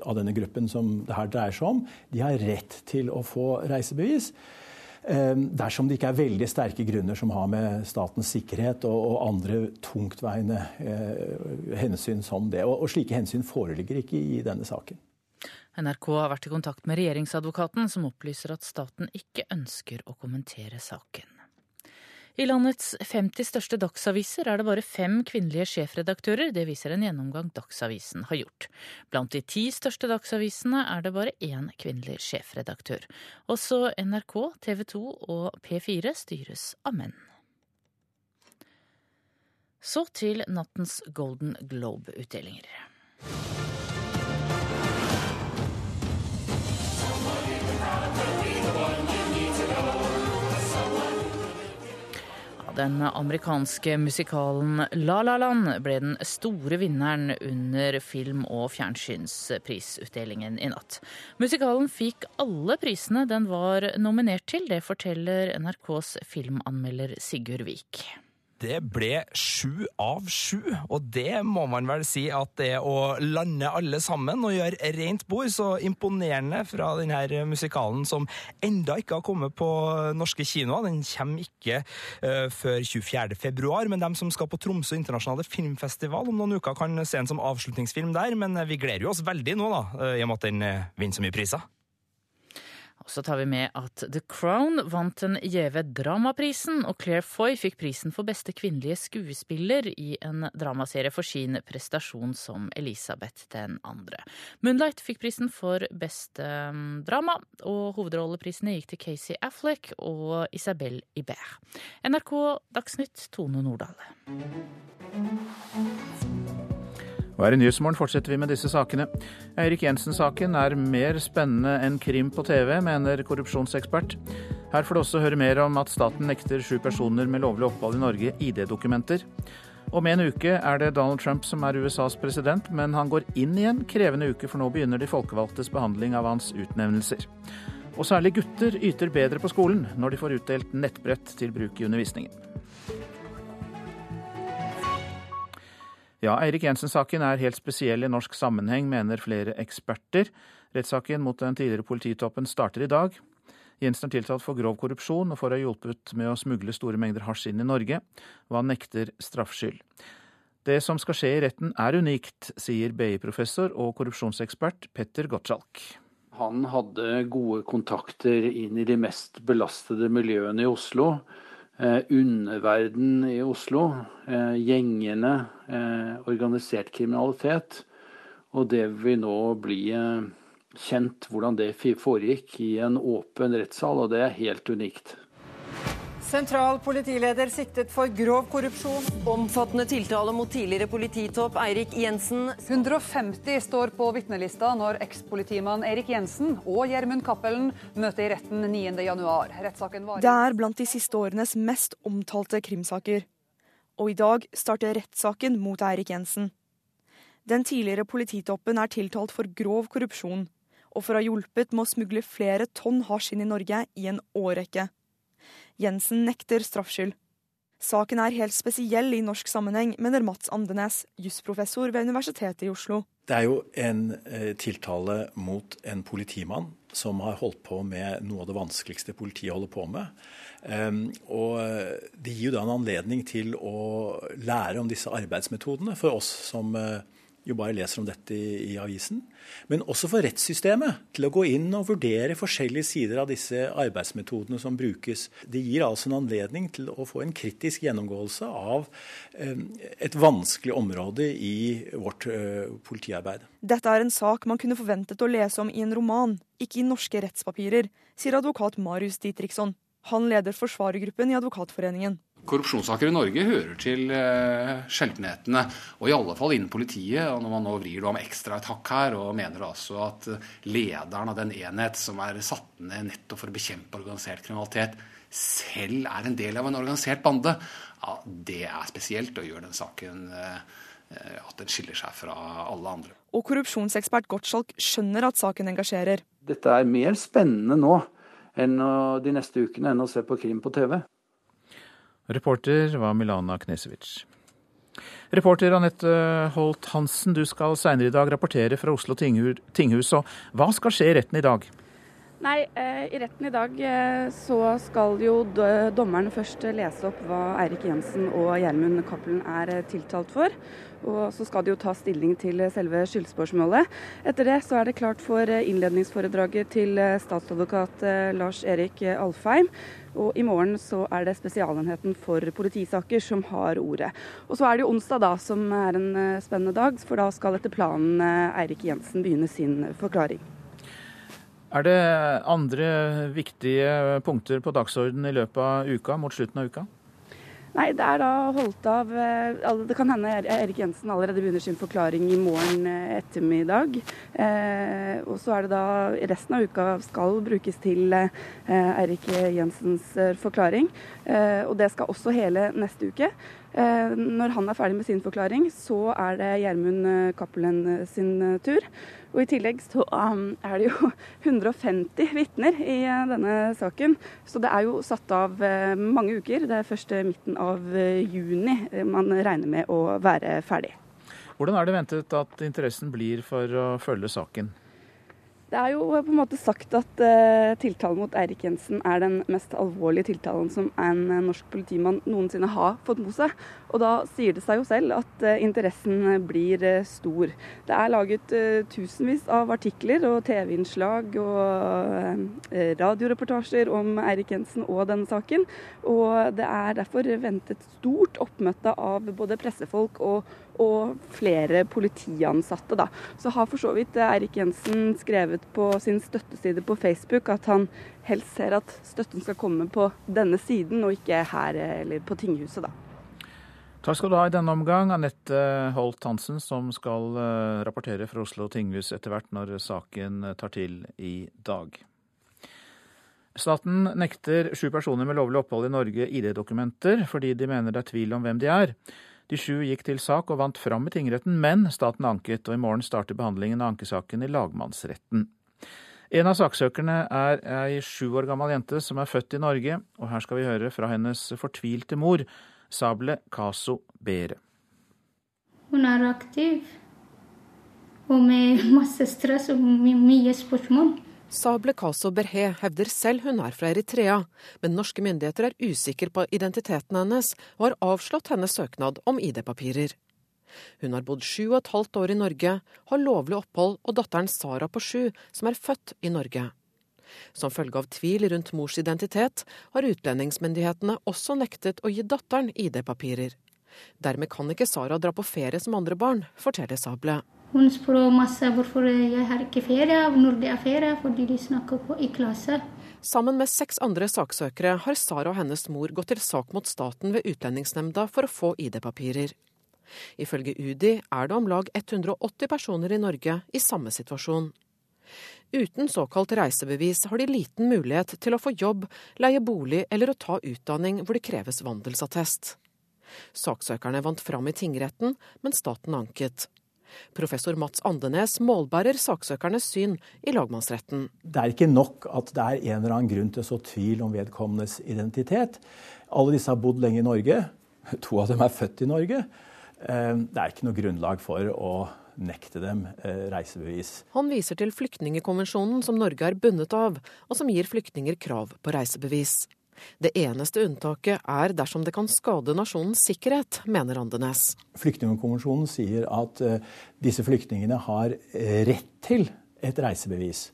av denne gruppen som det her dreier seg om, de har rett til å få reisebevis. Ehm, dersom det ikke er veldig sterke grunner som har med statens sikkerhet og, og andre tungtveiende eh, hensyn som det. Og, og slike hensyn foreligger ikke i denne saken. NRK har vært i kontakt med regjeringsadvokaten, som opplyser at staten ikke ønsker å kommentere saken. I landets 50 største dagsaviser er det bare fem kvinnelige sjefredaktører. Det viser en gjennomgang Dagsavisen har gjort. Blant de ti største dagsavisene er det bare én kvinnelig sjefredaktør. Også NRK, TV 2 og P4 styres av menn. Så til nattens Golden Globe-utdelinger. Den amerikanske musikalen La La Land ble den store vinneren under film- og fjernsynsprisutdelingen i natt. Musikalen fikk alle prisene den var nominert til, det forteller NRKs filmanmelder Sigurd Vik. Det ble sju av sju. Og det må man vel si at det å lande alle sammen og gjøre rent bord, så imponerende fra denne musikalen som enda ikke har kommet på norske kinoer. Den kommer ikke uh, før 24. februar, men de som skal på Tromsø internasjonale filmfestival om noen uker, kan se den som avslutningsfilm der. Men vi gleder jo oss veldig nå, da, i og med at den vinner så mye priser. Og så tar vi med at The Crown vant den gjeve dramaprisen, og Claire Foy fikk prisen for beste kvinnelige skuespiller i en dramaserie for sin prestasjon som Elisabeth den andre. Moonlight fikk prisen for beste um, drama, og hovedrolleprisene gikk til Casey Affleck og Isabel Ibert. NRK Dagsnytt, Tone Nordahl. Og her i Nyhetsmorgen fortsetter vi med disse sakene. Eirik Jensen-saken er mer spennende enn krim på TV, mener korrupsjonsekspert. Her får du også høre mer om at staten nekter sju personer med lovlig opphold i Norge ID-dokumenter. Om en uke er det Donald Trump som er USAs president, men han går inn i en krevende uke, for nå begynner de folkevalgtes behandling av hans utnevnelser. Og særlig gutter yter bedre på skolen når de får utdelt nettbrett til bruk i undervisningen. Ja, Eirik Jensen-saken er helt spesiell i norsk sammenheng, mener flere eksperter. Rettssaken mot den tidligere polititoppen starter i dag. Jensen er tiltalt for grov korrupsjon og for å ha hjulpet med å smugle store mengder hasj inn i Norge, og han nekter straffskyld. Det som skal skje i retten er unikt, sier BI-professor og korrupsjonsekspert Petter Gottschalk. Han hadde gode kontakter inn i de mest belastede miljøene i Oslo Eh, underverden i Oslo, eh, gjengene, eh, organisert kriminalitet. Og det vil nå bli kjent hvordan det foregikk i en åpen rettssal, og det er helt unikt. Sentral politileder siktet for grov korrupsjon. Omfattende tiltale mot tidligere polititopp Eirik Jensen. 150 står på vitnelista når ekspolitimann Eirik Jensen og Gjermund Cappelen møter i retten 9.1. Rettssaken var Det er blant de siste årenes mest omtalte krimsaker. Og i dag starter rettssaken mot Eirik Jensen. Den tidligere polititoppen er tiltalt for grov korrupsjon og for å ha hjulpet med å smugle flere tonn hasj inn i Norge i en årrekke. Jensen nekter straffskyld. Saken er helt spesiell i norsk sammenheng, mener Mats Andenes, jusprofessor ved Universitetet i Oslo. Det er jo en eh, tiltale mot en politimann som har holdt på med noe av det vanskeligste politiet holder på med. Um, og det gir jo da en anledning til å lære om disse arbeidsmetodene for oss som uh, jo bare leser om dette i, i, avisen. Men også for rettssystemet til å gå inn og vurdere forskjellige sider av disse arbeidsmetodene som brukes. Det gir altså en anledning til å få en kritisk gjennomgåelse av eh, et vanskelig område i vårt eh, politiarbeid. Dette er en sak man kunne forventet å lese om i en roman, ikke i norske rettspapirer, sier advokat Marius Ditriksson. Han leder forsvarergruppen i Advokatforeningen. Korrupsjonssaker i Norge hører til uh, sjeldenhetene, og i alle fall innen politiet. og Når man nå vrir det om ekstra et hakk her og mener altså at lederen av den enhet som er satt ned nettopp for å bekjempe organisert kriminalitet, selv er en del av en organisert bande, ja, det er spesielt og gjør den saken uh, at den skiller seg fra alle andre. Og korrupsjonsekspert Gottschalk skjønner at saken engasjerer. Dette er mer spennende nå enn de neste ukene enn å se på krim på TV. Reporter var Milana Knesevic. Reporter Anette Holt Hansen, du skal seinere i dag rapportere fra Oslo tinghus. Og hva skal skje i retten i dag? Nei, eh, I retten i dag eh, så skal jo dommeren først lese opp hva Eirik Jensen og Gjermund Cappelen er eh, tiltalt for. Og så skal de jo ta stilling til selve skyldspørsmålet. Etter det så er det klart for innledningsforedraget til statsadvokat Lars Erik Alfheim. Og i morgen så er det Spesialenheten for politisaker som har ordet. Og så er det jo onsdag da som er en spennende dag, for da skal etter planen Eirik Jensen begynne sin forklaring. Er det andre viktige punkter på dagsordenen i løpet av uka, mot slutten av uka? Nei, det er da holdt av eh, Det kan hende Erik Jensen allerede begynner sin forklaring i morgen eh, ettermiddag. Eh, og så er det da resten av uka skal brukes til Erik Jensens forklaring. Og det skal også hele neste uke. når han er ferdig med sin forklaring, så er det Gjermund Cappelen sin tur. Og I tillegg så um, er det jo 150 vitner i uh, denne saken. Så det er jo satt av uh, mange uker. Det er først midten av juni man regner med å være ferdig. Hvordan er det ventet at interessen blir for å følge saken? Det er jo på en måte sagt at uh, tiltalen mot Eirik Jensen er den mest alvorlige tiltalen som en uh, norsk politimann noensinne har fått mot seg. Og da sier det seg jo selv at uh, interessen blir stor. Det er laget tusenvis av artikler og TV-innslag og radioreportasjer om Eirik Jensen og denne saken. Og det er derfor ventet stort oppmøte av både pressefolk og og flere politiansatte. Da. Så har for så vidt Eirik Jensen skrevet på sin støtteside på Facebook at han helst ser at støtten skal komme på denne siden, og ikke her eller på tinghuset. da. Takk skal du ha i denne omgang, Anette Holt Hansen, som skal eh, rapportere fra Oslo tinghus etter hvert når saken tar til i dag. Staten nekter sju personer med lovlig opphold i Norge ID-dokumenter fordi de mener det er tvil om hvem de er. De sju gikk til sak og vant fram i tingretten, men staten anket, og i morgen starter behandlingen av ankesaken i lagmannsretten. En av saksøkerne er ei sju år gammel jente som er født i Norge, og her skal vi høre fra hennes fortvilte mor, Sable Kaso Bere. Hun er aktiv, og med masse stress og mye spørsmål. Sable Kaso Berhe hevder selv hun er fra Eritrea, men norske myndigheter er usikre på identiteten hennes og har avslått hennes søknad om ID-papirer. Hun har bodd sju og et halvt år i Norge, har lovlig opphold og datteren Sara på sju, som er født i Norge. Som følge av tvil rundt mors identitet, har utlendingsmyndighetene også nektet å gi datteren ID-papirer. Dermed kan ikke Sara dra på ferie som andre barn, forteller Sable. Hun spør masse hvorfor jeg har ikke ferie, når det er ferie, fordi de snakker på i klasse. Sammen med seks andre saksøkere har Sara og hennes mor gått til sak mot staten ved Utlendingsnemnda for å få ID-papirer. Ifølge UDI er det om lag 180 personer i Norge i samme situasjon. Uten såkalt reisebevis har de liten mulighet til å få jobb, leie bolig eller å ta utdanning hvor det kreves vandelsattest. Saksøkerne vant fram i tingretten, men staten anket. Professor Mats Andenes målbærer saksøkernes syn i lagmannsretten. Det er ikke nok at det er en eller annen grunn til å så tvil om vedkommendes identitet. Alle disse har bodd lenge i Norge. To av dem er født i Norge. Eh, det er ikke noe grunnlag for å nekte dem eh, reisebevis. Han viser til flyktningekonvensjonen som Norge er bundet av, og som gir flyktninger krav på reisebevis. Det eneste unntaket er dersom det kan skade nasjonens sikkerhet, mener Andenes. Flyktningkonvensjonen sier at uh, disse flyktningene har eh, rett til et reisebevis.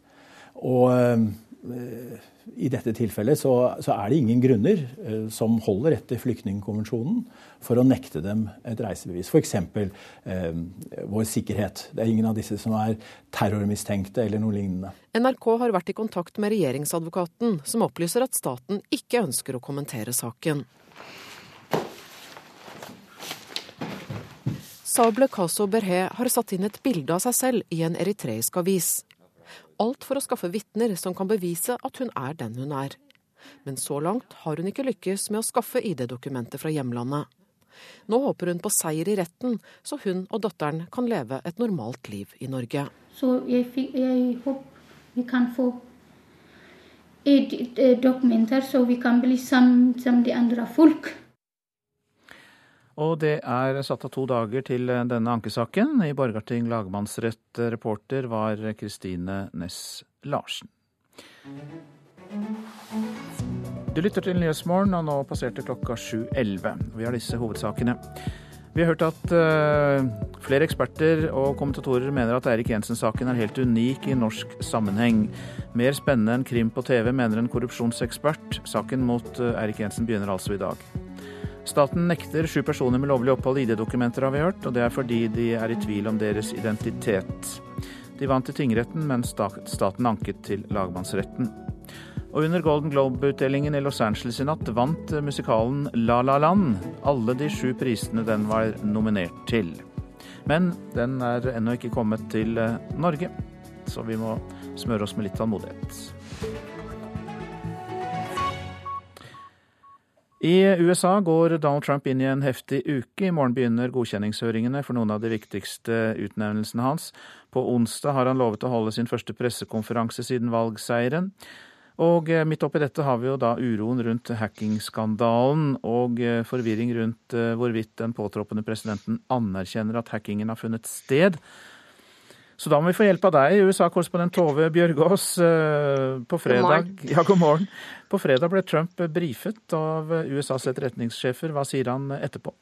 Og uh, i dette tilfellet så, så, er det ingen grunner uh, som holder etter flyktningkonvensjonen for å nekte dem et reisebevis. F.eks. Eh, vår sikkerhet. Det er ingen av disse som er terrormistenkte eller noe lignende. NRK har vært i kontakt med regjeringsadvokaten, som opplyser at staten ikke ønsker å kommentere saken. Sable Kaso Berhe har satt inn et bilde av seg selv i en eritreisk avis. Alt for å skaffe vitner som kan bevise at hun er den hun er. Men så langt har hun ikke lykkes med å skaffe ID-dokumenter fra hjemlandet. Nå håper hun på seier i retten, så hun og datteren kan leve et normalt liv i Norge. Så jeg, jeg håper vi kan få ID-dokumenter, så vi kan bli sammen som de andre folk. Og det er satt av to dager til denne ankesaken. I Borgarting lagmannsrett reporter var Kristine Næss Larsen. Du lytter til Nyhetsmorgen, og nå passerte klokka 7.11. Vi har disse hovedsakene. Vi har hørt at uh, flere eksperter og kommentatorer mener at Eirik Jensen-saken er helt unik i norsk sammenheng. Mer spennende enn krim på TV, mener en korrupsjonsekspert. Saken mot uh, Eirik Jensen begynner altså i dag. Staten nekter sju personer med lovlig opphold ID-dokumenter, har vi hørt, og det er fordi de er i tvil om deres identitet. De vant til tingretten, men staten anket til lagmannsretten. Og under Golden Globe-utdelingen i Los Angeles i natt vant musikalen La La Land alle de sju prisene den var nominert til. Men den er ennå ikke kommet til eh, Norge, så vi må smøre oss med litt tålmodighet. I USA går Donald Trump inn i en heftig uke. I morgen begynner godkjenningshøringene for noen av de viktigste utnevnelsene hans. På onsdag har han lovet å holde sin første pressekonferanse siden valgseieren. Og eh, midt oppi dette har vi jo da uroen rundt hackingskandalen og eh, forvirring rundt eh, hvorvidt den påtroppende presidenten anerkjenner at hackingen har funnet sted. Så da må vi få hjelp av deg, USA-korrespondent Tove Bjørgaas. På fredag, god ja, god morgen. På fredag ble Trump brifet av USAs etterretningssjefer. Hva sier han etterpå?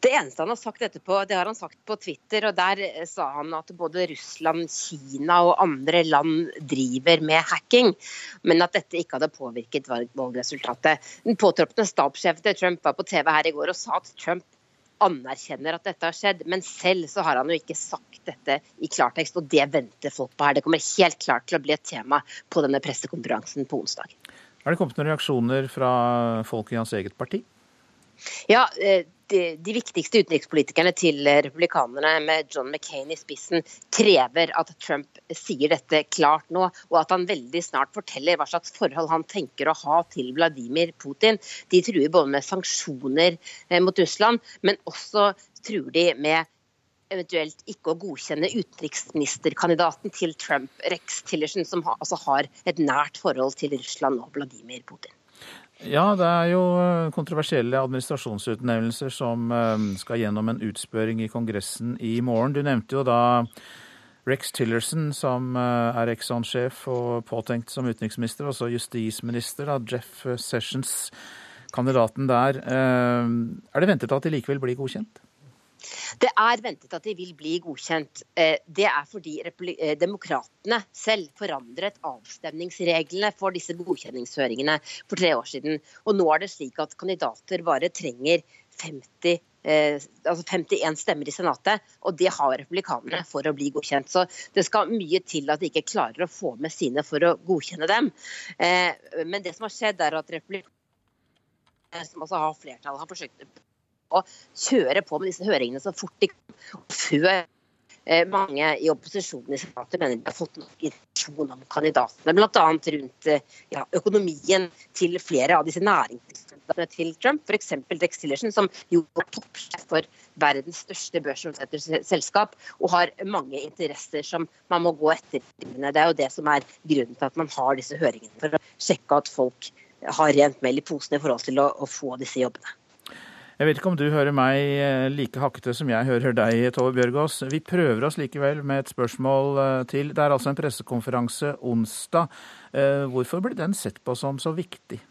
Det eneste han har sagt etterpå, det har han sagt på Twitter. og Der eh, sa han at både Russland, Kina og andre land driver med hacking, men at dette ikke hadde påvirket valgresultatet. Den påtroppende stabssjefen til Trump var på TV her i går og sa at Trump anerkjenner at dette har skjedd, men selv så har han jo ikke sagt dette i klartekst, og det venter folk på her. Det kommer helt klart til å bli et tema på denne pressekonferansen på onsdag. Er det kommet noen reaksjoner fra folk i hans eget parti? Ja, eh, de, viktigste utenrikspolitikerne til republikanerne, med John McCain i spissen, krever at Trump sier dette klart nå, og at han veldig snart forteller hva slags forhold han tenker å ha til Vladimir Putin. De truer både med sanksjoner eh, mot Russland, men også truer de med eventuelt ikke å godkjenne utenriksministerkandidaten til Trump, Rex Tillerson, som har, altså har et nært forhold til Russland og Vladimir Putin. Ja, det er jo eh, kontroversielle administrasjonsutnevnelser som eh, skal gjennom en utspørring i Kongressen i morgen. Du nevnte jo da Rex Tillerson, som eh, er Exxon-sjef og påtenkt som utenriksminister, og så justisminister. da, Jeff Sessions, kandidaten der. Er det ventet at de likevel blir godkjent? Det er ventet at de vil bli godkjent. Eh, det er fordi eh, demokratene selv forandret avstemningsreglene for disse godkjenningshøringene for tre år siden. Og nå er det slik at kandidater bare trenger 50 Eh, altså 51 stemmer i Senatet, og det har republikanerne for å bli godkjent. Så det skal mye til at de ikke klarer å få med sine for å godkjenne dem. Eh, men det som har skjedd, er at republikanerne, som altså har flertall, har forsøkt å kjøre på med disse høringene så fort de kan. Før eh, mange i opposisjonen i senatet mener de har fått nok informasjon om kandidatene. Bl.a. rundt eh, ja, økonomien til flere av disse næringsselskapene til Trump. F.eks. Dex Tillerson, som jo er toppsjef for verdens største børsomsetterselskap, selskap, og har mange interesser som man må gå etter. Det er jo det som er grunnen til at man har disse høringene, for å sjekke at folk har rent mel i posen i forhold til å, å få disse jobbene. Jeg vet ikke om du hører meg eh, like hakkete som jeg hører deg, Tove Bjørgaas. Vi prøver oss likevel med et spørsmål eh, til. Det er altså en pressekonferanse onsdag. Eh, hvorfor blir den sett på som så viktig?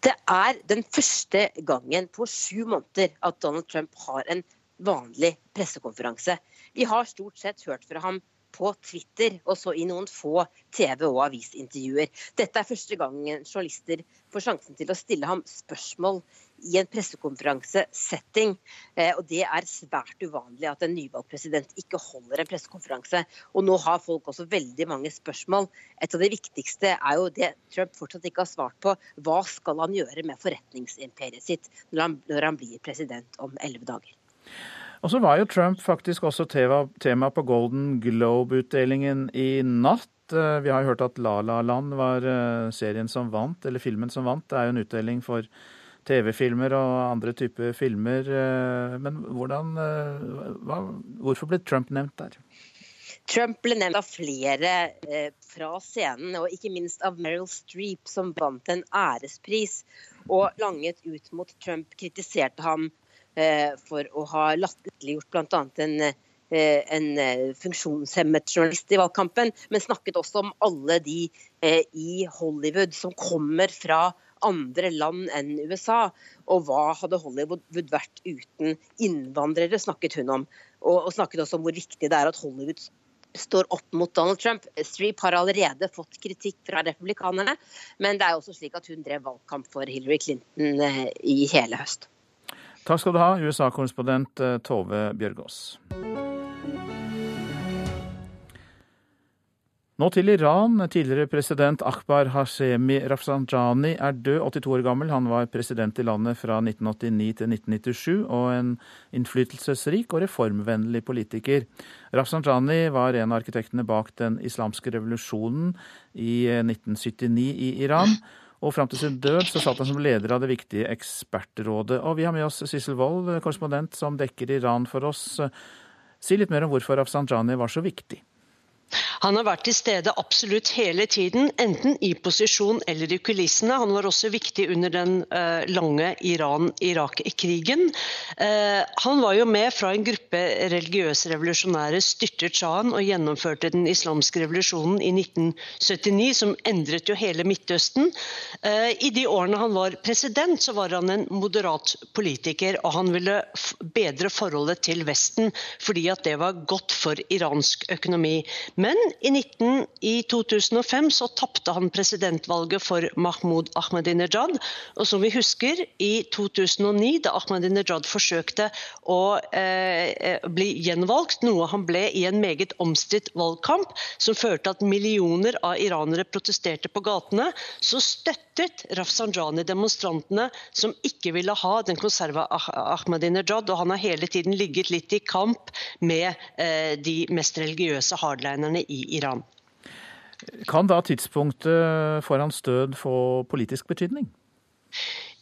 Det er den første gangen på sju måneder at Donald Trump har en vanlig pressekonferanse. Vi har stort sett hørt fra ham på Twitter og så i noen få TV- og avisintervjuer. Dette er første gangen journalister får sjansen til å stille ham spørsmål i en pressekonferansesetting. Eh, og det er svært uvanlig at en nyvalgt president ikke holder en pressekonferanse. Og nå har folk også veldig mange spørsmål. Et av de viktigste er jo det Trump fortsatt ikke har svart på. Hva skal han gjøre med forretningsimperiet sitt når han, når han blir president om elleve dager? Og så var jo Trump faktisk også tema på Golden Globe-utdelingen i natt. Eh, vi har jo hørt at La La Land var eh, serien som vant, eller filmen som vant. Det er jo en utdeling for TV-filmer og andre typer filmer. Eh, men hvordan, eh, hva, hvorfor ble Trump nevnt der? Trump ble nevnt av flere eh, fra scenen, og ikke minst av Meryl Streep, som vant en ærespris og langet ut mot Trump, kritiserte ham for å ha latterliggjort bl.a. en eh, en funksjonshemmet journalist i valgkampen, men snakket også om alle de i Hollywood som kommer fra andre land enn USA. Og hva hadde Hollywood vært uten innvandrere, snakket hun om. Og, og snakket også om hvor viktig det er at Hollywood står opp mot Donald Trump. Streep har allerede fått kritikk fra republikanerne, men det er også slik at hun drev valgkamp for Hillary Clinton eh, i hele høst. Takk skal du ha, USA-korrespondent eh, Tove Bjørgaas. Nå til Iran. Tidligere president Akbar Hashemi Rafsanjani er død, 82 år gammel. Han var president i landet fra 1989 til 1997, og en innflytelsesrik og reformvennlig politiker. Rafsanjani var en av arkitektene bak den islamske revolusjonen i 1979 i Iran. Og fram til sin død så satt han som leder av det viktige ekspertrådet. Og vi har med oss Sissel Wold, korrespondent som dekker Iran for oss. Si litt mer om hvorfor Rafsanjani var så viktig. Han har vært til stede absolutt hele tiden, enten i posisjon eller i kulissene. Han var også viktig under den uh, lange Iran-Irak-krigen. Uh, han var jo med fra en gruppe religiøse revolusjonære styrtet sjahen og gjennomførte den islamske revolusjonen i 1979, som endret jo hele Midtøsten. Uh, I de årene han var president, så var han en moderat politiker, og han ville bedre forholdet til Vesten fordi at det var godt for iransk økonomi. Men i, 19, i 2005 så tapte han presidentvalget for Mahmoud Ahmadinejad. Og som vi husker, i 2009, da Ahmadinejad forsøkte å eh, bli gjenvalgt, noe han ble i en meget omstridt valgkamp, som førte at millioner av iranere protesterte på gatene, så støttet Rafsanjani demonstrantene som ikke ville ha den konserva Ahmadinejad. Og han har hele tiden ligget litt i kamp med eh, de mest religiøse hardlinerne i Iran. Kan da tidspunktet for hans død få politisk betydning?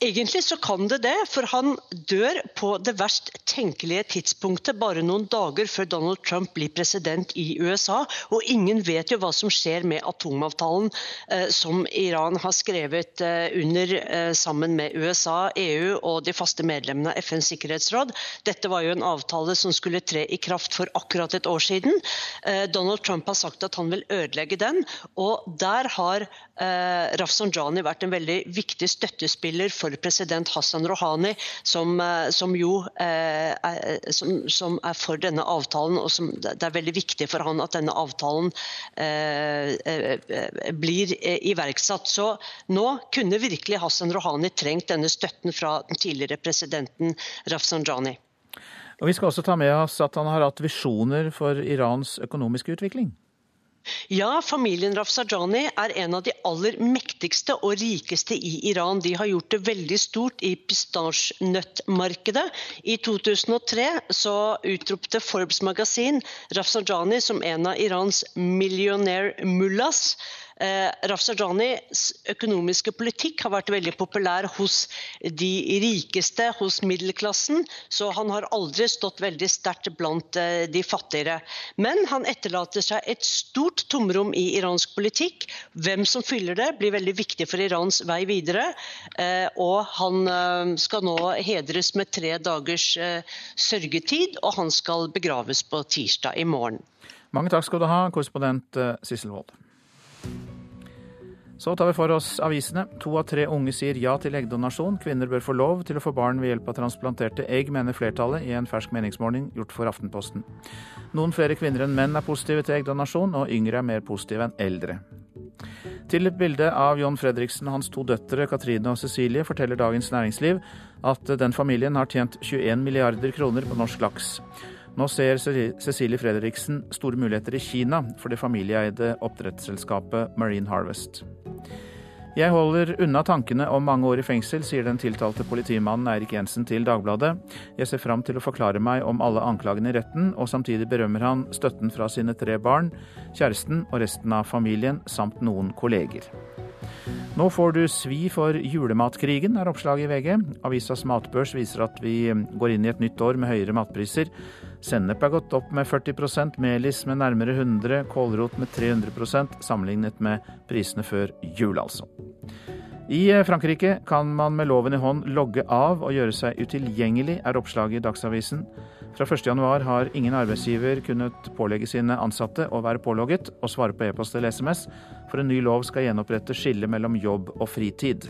Egentlig så kan det det, for han dør på det verst tenkelige tidspunktet, bare noen dager før Donald Trump blir president i USA. Og ingen vet jo hva som skjer med atomavtalen eh, som Iran har skrevet eh, under eh, sammen med USA, EU og de faste medlemmene av FNs sikkerhetsråd. Dette var jo en avtale som skulle tre i kraft for akkurat et år siden. Eh, Donald Trump har sagt at han vil ødelegge den, og der har eh, Rafsanjani vært en veldig viktig støttespiller for for president Hassan Rouhani, som, eh, som jo eh, er, som, som, er for denne avtalen. og som, Det er veldig viktig for han at denne avtalen eh blir iverksatt. Så nå kunne virkelig Hassan Rouhani trengt denne støtten fra den tidligere presidenten Rafsanjani. Og Vi skal også ta med oss at han har hatt visjoner for Irans økonomiske utvikling? Ja, familien Rafsarjani er en av de aller mektigste og rikeste i Iran. De har gjort det veldig stort i pistasjenøttmarkedet. I 2003 så utropte Forbes magasin Rafsarjani som en av Irans millionær mullas. Eh, Rafsajanis økonomiske politikk har vært veldig populær hos de rikeste, hos middelklassen, så han har aldri stått veldig sterkt blant eh, de fattigere. Men han etterlater seg et stort tomrom i iransk politikk. Hvem som fyller det, blir veldig viktig for Irans vei videre. Eh, og han skal nå hedres med tre dagers sørgetid, og han skal begraves på tirsdag i morgen. Mange takk skal du ha, korrespondent Sissel Wold. Så tar vi for oss avisene. To av tre unge sier ja til eggdonasjon. Kvinner bør få lov til å få barn ved hjelp av transplanterte egg, mener flertallet i en fersk meningsmåling gjort for Aftenposten. Noen flere kvinner enn menn er positive til eggdonasjon, og yngre er mer positive enn eldre. Til et bilde av John Fredriksen og hans to døtre Katrine og Cecilie forteller Dagens Næringsliv at den familien har tjent 21 milliarder kroner på norsk laks. Nå ser Cecilie Fredriksen store muligheter i Kina for det familieeide oppdrettsselskapet Marine Harvest. Jeg holder unna tankene om mange år i fengsel, sier den tiltalte politimannen Eirik Jensen til Dagbladet. Jeg ser fram til å forklare meg om alle anklagene i retten, og samtidig berømmer han støtten fra sine tre barn, kjæresten og resten av familien, samt noen kolleger. Nå får du svi for julematkrigen, er oppslaget i VG. Avisas matbørs viser at vi går inn i et nytt år med høyere matpriser. Sennep er gått opp med 40% melis med nærmere 100 kålrot med 300% sammenlignet med prisene før jul, altså. I Frankrike kan man med loven i hånd logge av og gjøre seg utilgjengelig, er oppslaget i Dagsavisen. Fra 1.1 har ingen arbeidsgiver kunnet pålegge sine ansatte å være pålogget og svare på e-post eller SMS, for en ny lov skal gjenopprette skillet mellom jobb og fritid.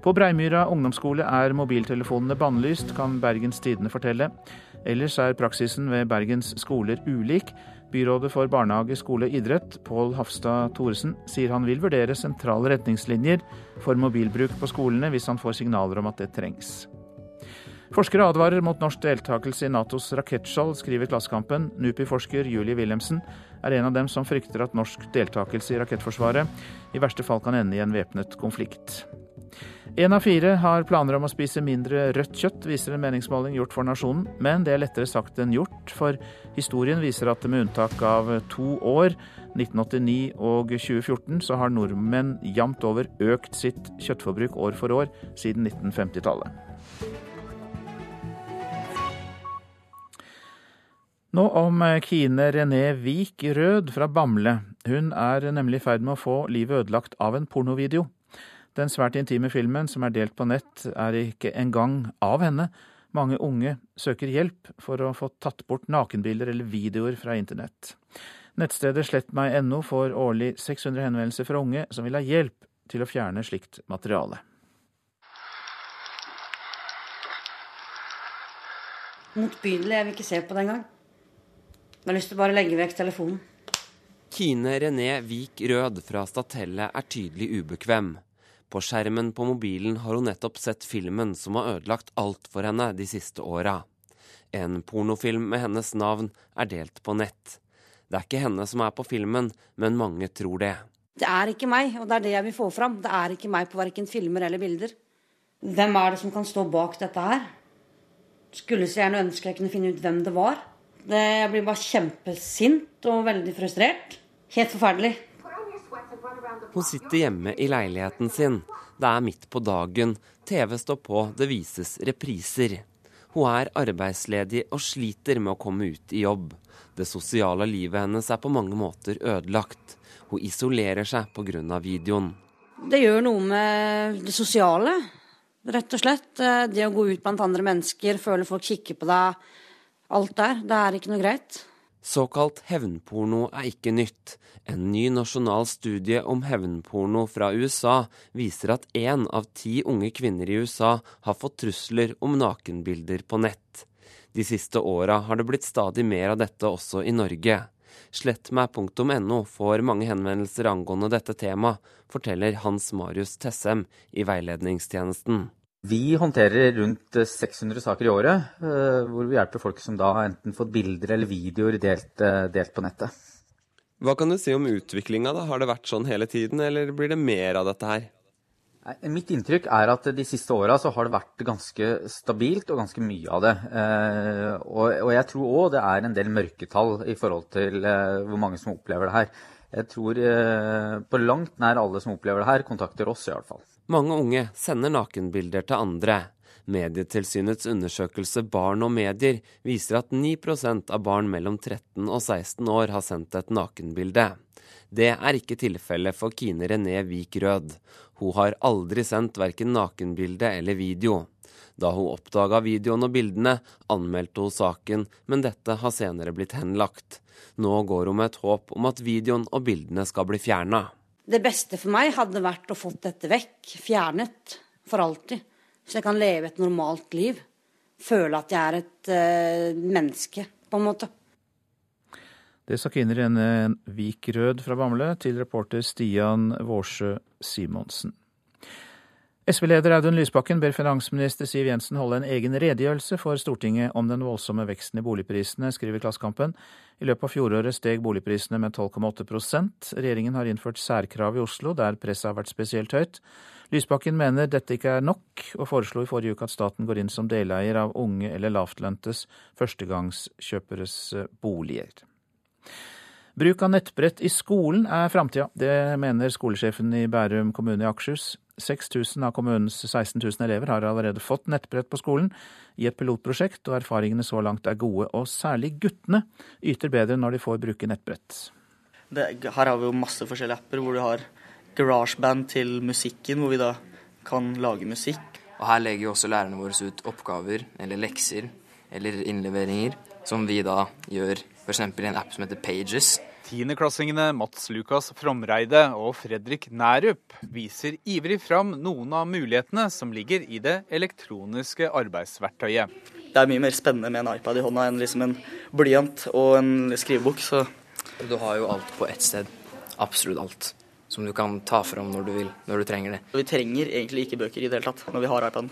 På Breimyra ungdomsskole er mobiltelefonene bannlyst, kan Bergens Tidende fortelle. Ellers er praksisen ved Bergens skoler ulik. Byrådet for barnehage, skole og idrett, Pål Hafstad Thoresen, sier han vil vurdere sentrale retningslinjer for mobilbruk på skolene hvis han får signaler om at det trengs. Forskere advarer mot norsk deltakelse i Natos rakettskjold, skriver Klassekampen. NUPI-forsker Julie Wilhelmsen er en av dem som frykter at norsk deltakelse i rakettforsvaret i verste fall kan ende i en væpnet konflikt. Én av fire har planer om å spise mindre rødt kjøtt, viser en meningsmåling gjort for Nasjonen. Men det er lettere sagt enn gjort, for historien viser at med unntak av to år, 1989 og 2014, så har nordmenn jevnt over økt sitt kjøttforbruk år for år siden 1950-tallet. Nå om Kine René Vik Rød fra Bamble. Hun er nemlig i ferd med å få livet ødelagt av en pornovideo. Den svært intime filmen som er delt på nett, er ikke engang av henne. Mange unge søker hjelp for å få tatt bort nakenbilder eller videoer fra internett. Nettstedet slettmeg.no får årlig 600 henvendelser fra unge som vil ha hjelp til å fjerne slikt materiale. Motbydelig. Jeg vil ikke se på det engang. Jeg har lyst til å bare legge vekk telefonen. Kine René Vik Rød fra Statelle er tydelig ubekvem. På skjermen på mobilen har hun nettopp sett filmen som har ødelagt alt for henne de siste åra. En pornofilm med hennes navn er delt på nett. Det er ikke henne som er på filmen, men mange tror det. Det er ikke meg, og det er det jeg vil få fram. Det er ikke meg på verken filmer eller bilder. Hvem er det som kan stå bak dette her? Skulle så gjerne ønske jeg kunne finne ut hvem det var. Det, jeg blir bare kjempesint og veldig frustrert. Helt forferdelig. Hun sitter hjemme i leiligheten sin. Det er midt på dagen. TV står på, det vises repriser. Hun er arbeidsledig og sliter med å komme ut i jobb. Det sosiale livet hennes er på mange måter ødelagt. Hun isolerer seg pga. videoen. Det gjør noe med det sosiale, rett og slett. Det å gå ut blant andre mennesker, føle folk kikker på deg. Alt der. Det er ikke noe greit. Såkalt hevnporno er ikke nytt. En ny nasjonal studie om hevnporno fra USA viser at én av ti unge kvinner i USA har fått trusler om nakenbilder på nett. De siste åra har det blitt stadig mer av dette også i Norge. Slettmeg.no får mange henvendelser angående dette temaet, forteller Hans Marius Tessem i veiledningstjenesten. Vi håndterer rundt 600 saker i året, eh, hvor vi hjelper folk som da har enten fått bilder eller videoer delt, eh, delt på nettet. Hva kan du si om utviklinga? Har det vært sånn hele tiden, eller blir det mer av dette her? Mitt inntrykk er at de siste åra så har det vært ganske stabilt og ganske mye av det. Eh, og jeg tror òg det er en del mørketall i forhold til hvor mange som opplever det her. Jeg tror på langt nær alle som opplever det her, kontakter oss i hvert fall. Mange unge sender nakenbilder til andre. Medietilsynets undersøkelse Barn og medier viser at 9% av barn mellom 13 og 16 år har sendt et nakenbilde. Det er ikke tilfellet for Kine René Vik Rød. Hun har aldri sendt verken nakenbilde eller video. Da hun oppdaga videoen og bildene, anmeldte hun saken, men dette har senere blitt henlagt. Nå går hun med et håp om at videoen og bildene skal bli fjerna. Det beste for meg hadde vært å få dette vekk, fjernet for alltid. Så jeg kan leve et normalt liv. Føle at jeg er et uh, menneske, på en måte. Det sa kvinneren Vik Rød fra Bamble til reporter Stian Vårsø Simonsen. SV-leder Audun Lysbakken ber finansminister Siv Jensen holde en egen redegjørelse for Stortinget om den voldsomme veksten i boligprisene, skriver Klassekampen. I løpet av fjoråret steg boligprisene med 12,8% Regjeringen har innført særkrav i Oslo, der presset har vært spesielt høyt. Lysbakken mener dette ikke er nok, og foreslo i forrige uke at staten går inn som deleier av unge eller lavtløntes førstegangskjøperes boliger. Bruk av nettbrett i skolen er framtida. Det mener skolesjefen i Bærum kommune i Akershus. 6000 av kommunens 16 000 elever har allerede fått nettbrett på skolen i et pilotprosjekt, og erfaringene så langt er gode. Og særlig guttene yter bedre når de får bruke nettbrett. Det, her har vi jo masse forskjellige apper hvor du har GarageBand til musikken, hvor vi da kan lage musikk. Og her legger jo også lærerne våre ut oppgaver eller lekser eller innleveringer som vi da gjør f.eks. i en app som heter Pages. Tiendeklassingene Mats Lukas Fromreide og Fredrik Nærup viser ivrig fram noen av mulighetene som ligger i det elektroniske arbeidsverktøyet. Det er mye mer spennende med en iPad i hånda enn liksom en blyant og en skrivebok. Så. Du har jo alt på ett sted. Absolutt alt. Som du kan ta fram når du vil, når du trenger det. Vi trenger egentlig ikke bøker i det hele tatt når vi har iPaden.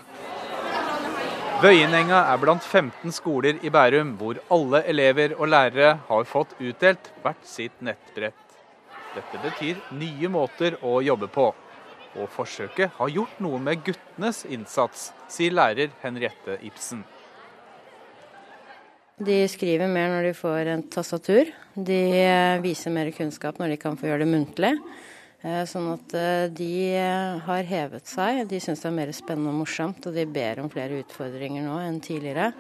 Vøyenenga er blant 15 skoler i Bærum hvor alle elever og lærere har fått utdelt hvert sitt nettbrett. Dette betyr nye måter å jobbe på. Og forsøket har gjort noe med guttenes innsats, sier lærer Henriette Ibsen. De skriver mer når de får en tastatur. De viser mer kunnskap når de kan få gjøre det muntlig. Eh, sånn at eh, de har hevet seg. De syns det er mer spennende og morsomt, og de ber om flere utfordringer nå enn tidligere.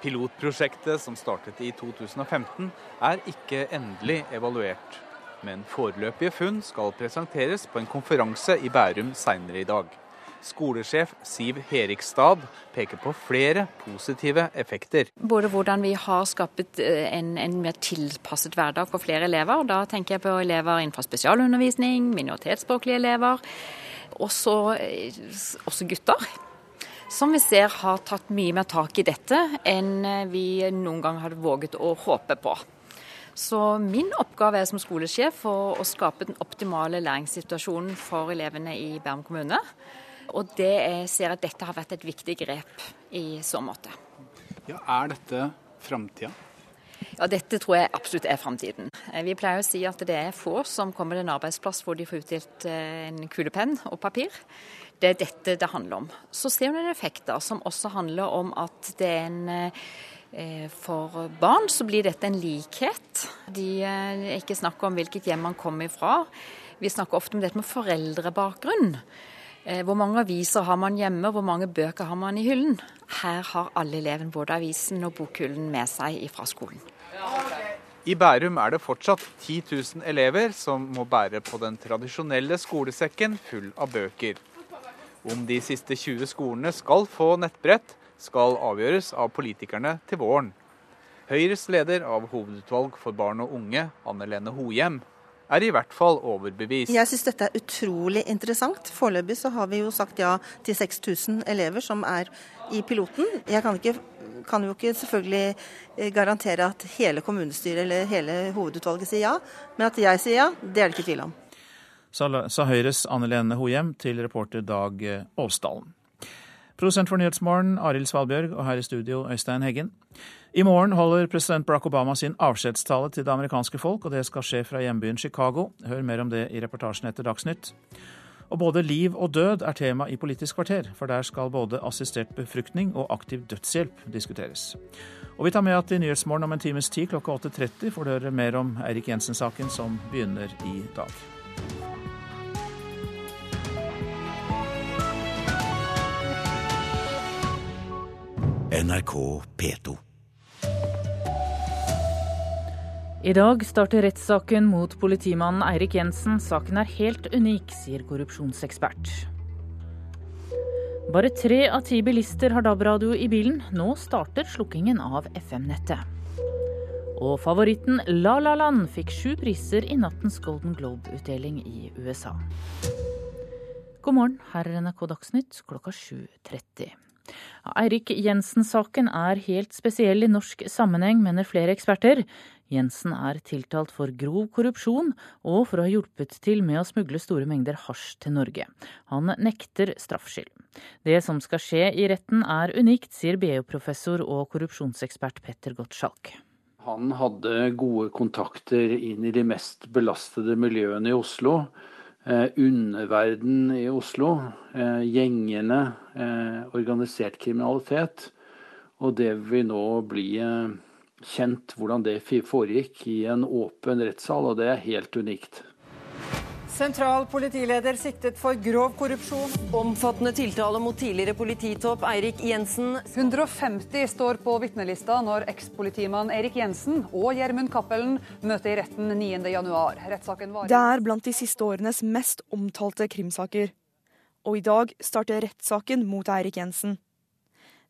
Pilotprosjektet som startet i 2015 er ikke endelig evaluert men foreløpige funn skal presenteres på en konferanse i Bærum seinere i dag. Skolesjef Siv Herikstad peker på flere positive effekter. Både hvordan vi har skapt eh, en, en, mer tilpasset hverdag for flere elever. Da tenker jeg på elever innenfor spesialundervisning, minoritetsspråklige elever. Også, eh, også gutter. Som vi ser har tatt mye mer tak i dette enn vi noen gang hadde våget å håpe på. Så min oppgave er som skolesjef å, å skape den optimale læringssituasjonen for elevene i Bærum kommune. Og det jeg ser at dette har vært et viktig grep i så måte. Ja, Er dette framtida? Ja, Dette tror jeg absolutt er framtiden. Eh, vi pleier å si at det er få som kommer til en arbeidsplass hvor de får utdelt eh, en kulepenn og papir. Det er dette det handler om. Så ser vi en effekter som også handler om at det er en eh, for barn så blir dette en likhet. De er ikke snakk om hvilket hjem man kommer fra. Vi snakker ofte om dette med foreldrebakgrunn. Eh, hvor mange aviser har man hjemme, hvor mange bøker har man i hyllen? Her har alle elevene både avisen og bokhyllen med seg fra skolen. I Bærum er det fortsatt 10 000 elever som må bære på den tradisjonelle skolesekken full av bøker. Om de siste 20 skolene skal få nettbrett, skal avgjøres av politikerne til våren. Høyres leder av hovedutvalg for barn og unge, Anne Lene Hohjem, er i hvert fall overbevist. Jeg syns dette er utrolig interessant. Foreløpig så har vi jo sagt ja til 6000 elever som er i piloten. Jeg kan, ikke, kan, jo ikke selvfølgelig eh, garantere at hele kommunestyret eller hele hovedutvalget sier ja, men at jeg sier ja, det er det ikke tvil om. Sa Høyres Anne Lene Hohjem til reporter Dag Aasdalen. Produsent for Nyhetsmorgen Arild Svalbjørg, og her i studio Øystein Heggen. I morgen holder president Barack Obama sin avskjedstale til det amerikanske folk, og det skal skje fra hjembyen Chicago. Hør mer om det i reportasjen etter Dagsnytt. Og både liv og død er tema i Politisk kvarter, for der skal både assistert befruktning og aktiv dødshjelp diskuteres. Og vi tar med at i Nyhetsmorgen om en times tid klokka 8.30 får du høre mer om Eirik Jensen-saken, som begynner i dag. NRK P2. I dag starter rettssaken mot politimannen Eirik Jensen. Saken er helt unik, sier korrupsjonsekspert. Bare tre av ti bilister har DAB-radio i bilen. Nå starter slukkingen av FM-nettet. Og favoritten La La Land fikk sju priser i nattens Golden Globe-utdeling i USA. God morgen, her er NRK Dagsnytt klokka 7.30. Eirik Jensen-saken er helt spesiell i norsk sammenheng, mener flere eksperter. Jensen er tiltalt for grov korrupsjon og for å ha hjulpet til med å smugle store mengder hasj til Norge. Han nekter straffskyld. Det som skal skje i retten er unikt, sier BU-professor og korrupsjonsekspert Petter Gottschalk. Han hadde gode kontakter inn i de mest belastede miljøene i Oslo. Eh, underverden i Oslo, eh, gjengene, eh, organisert kriminalitet. Og det vil nå bli kjent hvordan det foregikk i en åpen rettssal, og det er helt unikt. Sentral politileder siktet for grov korrupsjon. Omfattende tiltale mot tidligere polititopp Eirik Jensen. 150 står på vitnelista når ekspolitimann Erik Jensen og Gjermund Cappelen møter i retten 9.1. Rettssaken varer Det er blant de siste årenes mest omtalte krimsaker. Og i dag starter rettssaken mot Eirik Jensen.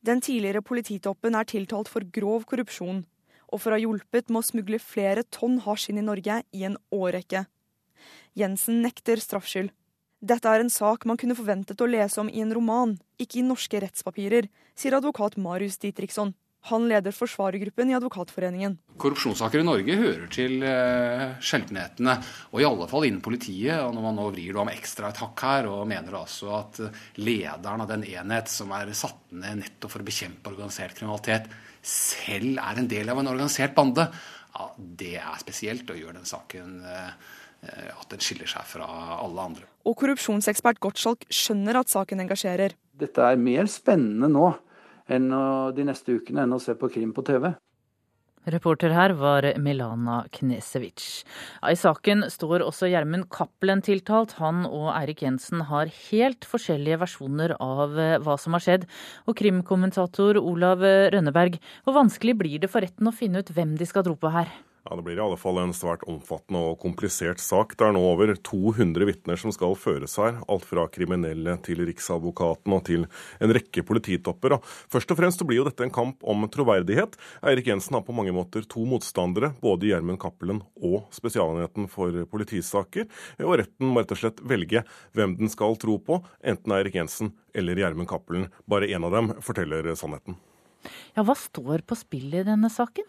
Den tidligere polititoppen er tiltalt for grov korrupsjon og for å ha hjulpet med å smugle flere tonn hasj inn i Norge i en årrekke. Jensen nekter straffskyld. Dette er en sak man kunne forventet å lese om i en roman, ikke i norske rettspapirer, sier advokat Marius Ditriksson. Han leder forsvarergruppen i Advokatforeningen. Korrupsjonssaker i Norge hører til eh, sjeldenhetene, og i alle fall innen politiet. og Når man nå vrir det om ekstra et hakk her og mener altså at lederen av den enhet som er satt ned nettopp for å bekjempe organisert kriminalitet, selv er en del av en organisert bande, ja, det er spesielt og gjør den saken uh, at den skiller seg fra alle andre. Og korrupsjonsekspert Gottschalk skjønner at saken engasjerer. Dette er mer spennende nå enn de neste ukene enn å se på krim på TV. Reporter her var Milana Knesevic. I saken står også Gjermund Cappelen tiltalt. Han og Eirik Jensen har helt forskjellige versjoner av hva som har skjedd. Og krimkommentator Olav Rønneberg, hvor vanskelig blir det for retten å finne ut hvem de skal tro på her? Ja, Det blir i alle fall en svært omfattende og komplisert sak. Det er nå over 200 vitner som skal føres her. Alt fra kriminelle til Riksadvokaten og til en rekke polititopper. Først og fremst så blir jo dette en kamp om troverdighet. Eirik Jensen har på mange måter to motstandere, både Gjermund Cappelen og Spesialenheten for politisaker. Og retten må rett og slett velge hvem den skal tro på, enten Eirik Jensen eller Gjermund Cappelen. Bare én av dem forteller sannheten. Ja, Hva står på spill i denne saken?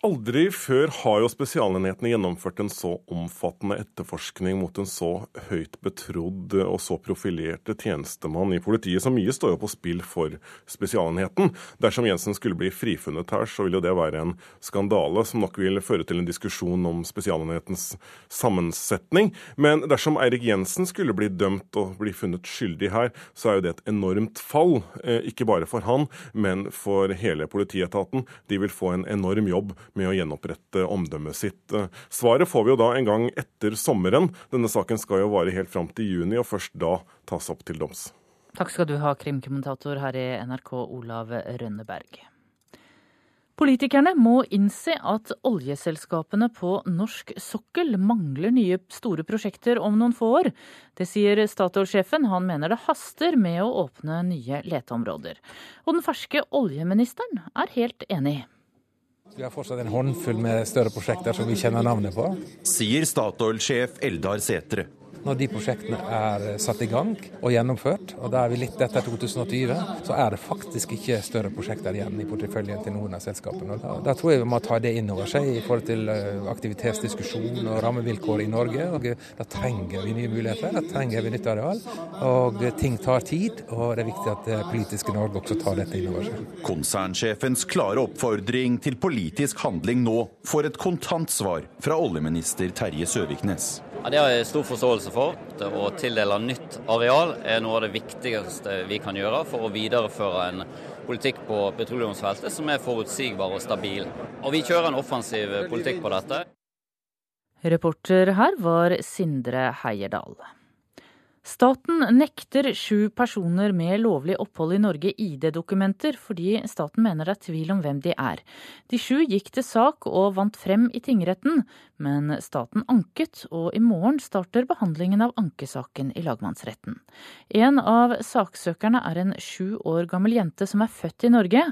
Aldri før har jo Spesialenhetene gjennomført en så omfattende etterforskning mot en så høyt betrodd og så profilerte tjenestemann i politiet. Så mye står jo på spill for Spesialenheten. Dersom Jensen skulle bli frifunnet her, så vil jo det være en skandale som nok vil føre til en diskusjon om Spesialenhetens sammensetning. Men dersom Eirik Jensen skulle bli dømt og bli funnet skyldig her, så er jo det et enormt fall. Eh, ikke bare for han, men for hele politietaten. De vil få en enorm jobb med å gjenopprette omdømmet sitt. Svaret får vi jo da en gang etter sommeren. Denne saken skal jo vare helt fram til juni, og først da tas opp til doms. Takk skal du ha, krimkommentator her i NRK, Olav Rønneberg. Politikerne må innse at oljeselskapene på norsk sokkel mangler nye store prosjekter om noen få år. Det sier Statoil-sjefen. Han mener det haster med å åpne nye leteområder. Og den ferske oljeministeren er helt enig. Vi har fortsatt en håndfull med større prosjekter som vi kjenner navnet på. Sier Statoil-sjef Eldar Sætre. Når de prosjektene er satt i gang og gjennomført, og da er vi litt etter 2020, så er det faktisk ikke større prosjekter igjen i porteføljen til noen av selskapene. Da, da, tror jeg vi må ta det inn over seg i forhold til eh, aktivitetsdiskusjon og rammevilkår i Norge. og Da trenger vi nye muligheter, da trenger vi nytt areal. Og ting tar tid, og det er viktig at det politiske Norge også tar dette inn over seg. Konsernsjefens klare oppfordring til politisk handling nå får et kontant svar fra oljeminister Terje Søviknes. Ja, det har jeg stor forståelse for. Å tildele nytt areal er noe av det viktigste vi kan gjøre for å videreføre en politikk på petroleumsfeltet som er forutsigbar og stabil. Og vi kjører en offensiv politikk på dette. Reporter her var Sindre Heierdal. Staten nekter sju personer med lovlig opphold i Norge ID-dokumenter, fordi staten mener det er tvil om hvem de er. De sju gikk til sak og vant frem i tingretten, men staten anket, og i morgen starter behandlingen av ankesaken i lagmannsretten. En av saksøkerne er en sju år gammel jente som er født i Norge.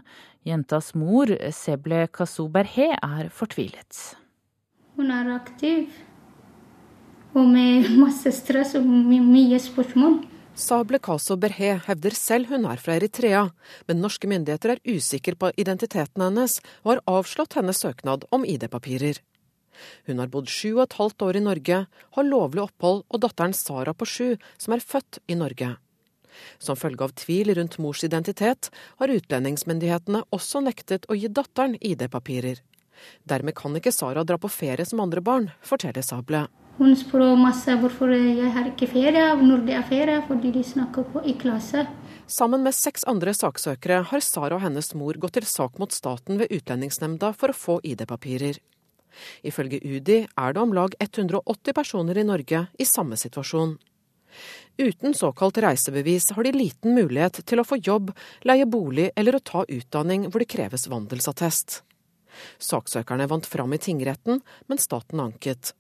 Jentas mor, Seble Kassou Berhe, er fortvilet. Hun er aktiv og med masse stress og mye spørsmål. Sable Kaso Berhe hevder selv hun er fra Eritrea, men norske myndigheter er usikre på identiteten hennes og har avslått hennes søknad om ID-papirer. Hun har bodd sju og et halvt år i Norge, har lovlig opphold og datteren Sara på sju, som er født i Norge. Som følge av tvil rundt mors identitet, har utlendingsmyndighetene også nektet å gi datteren ID-papirer. Dermed kan ikke Sara dra på ferie som andre barn, forteller Sable. Hun spør masse hvorfor jeg har ikke ferie, når det er ferie, fordi de snakker på i klasse. Sammen med seks andre saksøkere har Sara og hennes mor gått til sak mot staten ved Utlendingsnemnda for å få ID-papirer. Ifølge UDI er det om lag 180 personer i Norge i samme situasjon. Uten såkalt reisebevis har de liten mulighet til å få jobb, leie bolig eller å ta utdanning hvor det kreves vandelsattest. Saksøkerne vant fram i tingretten, men staten anket.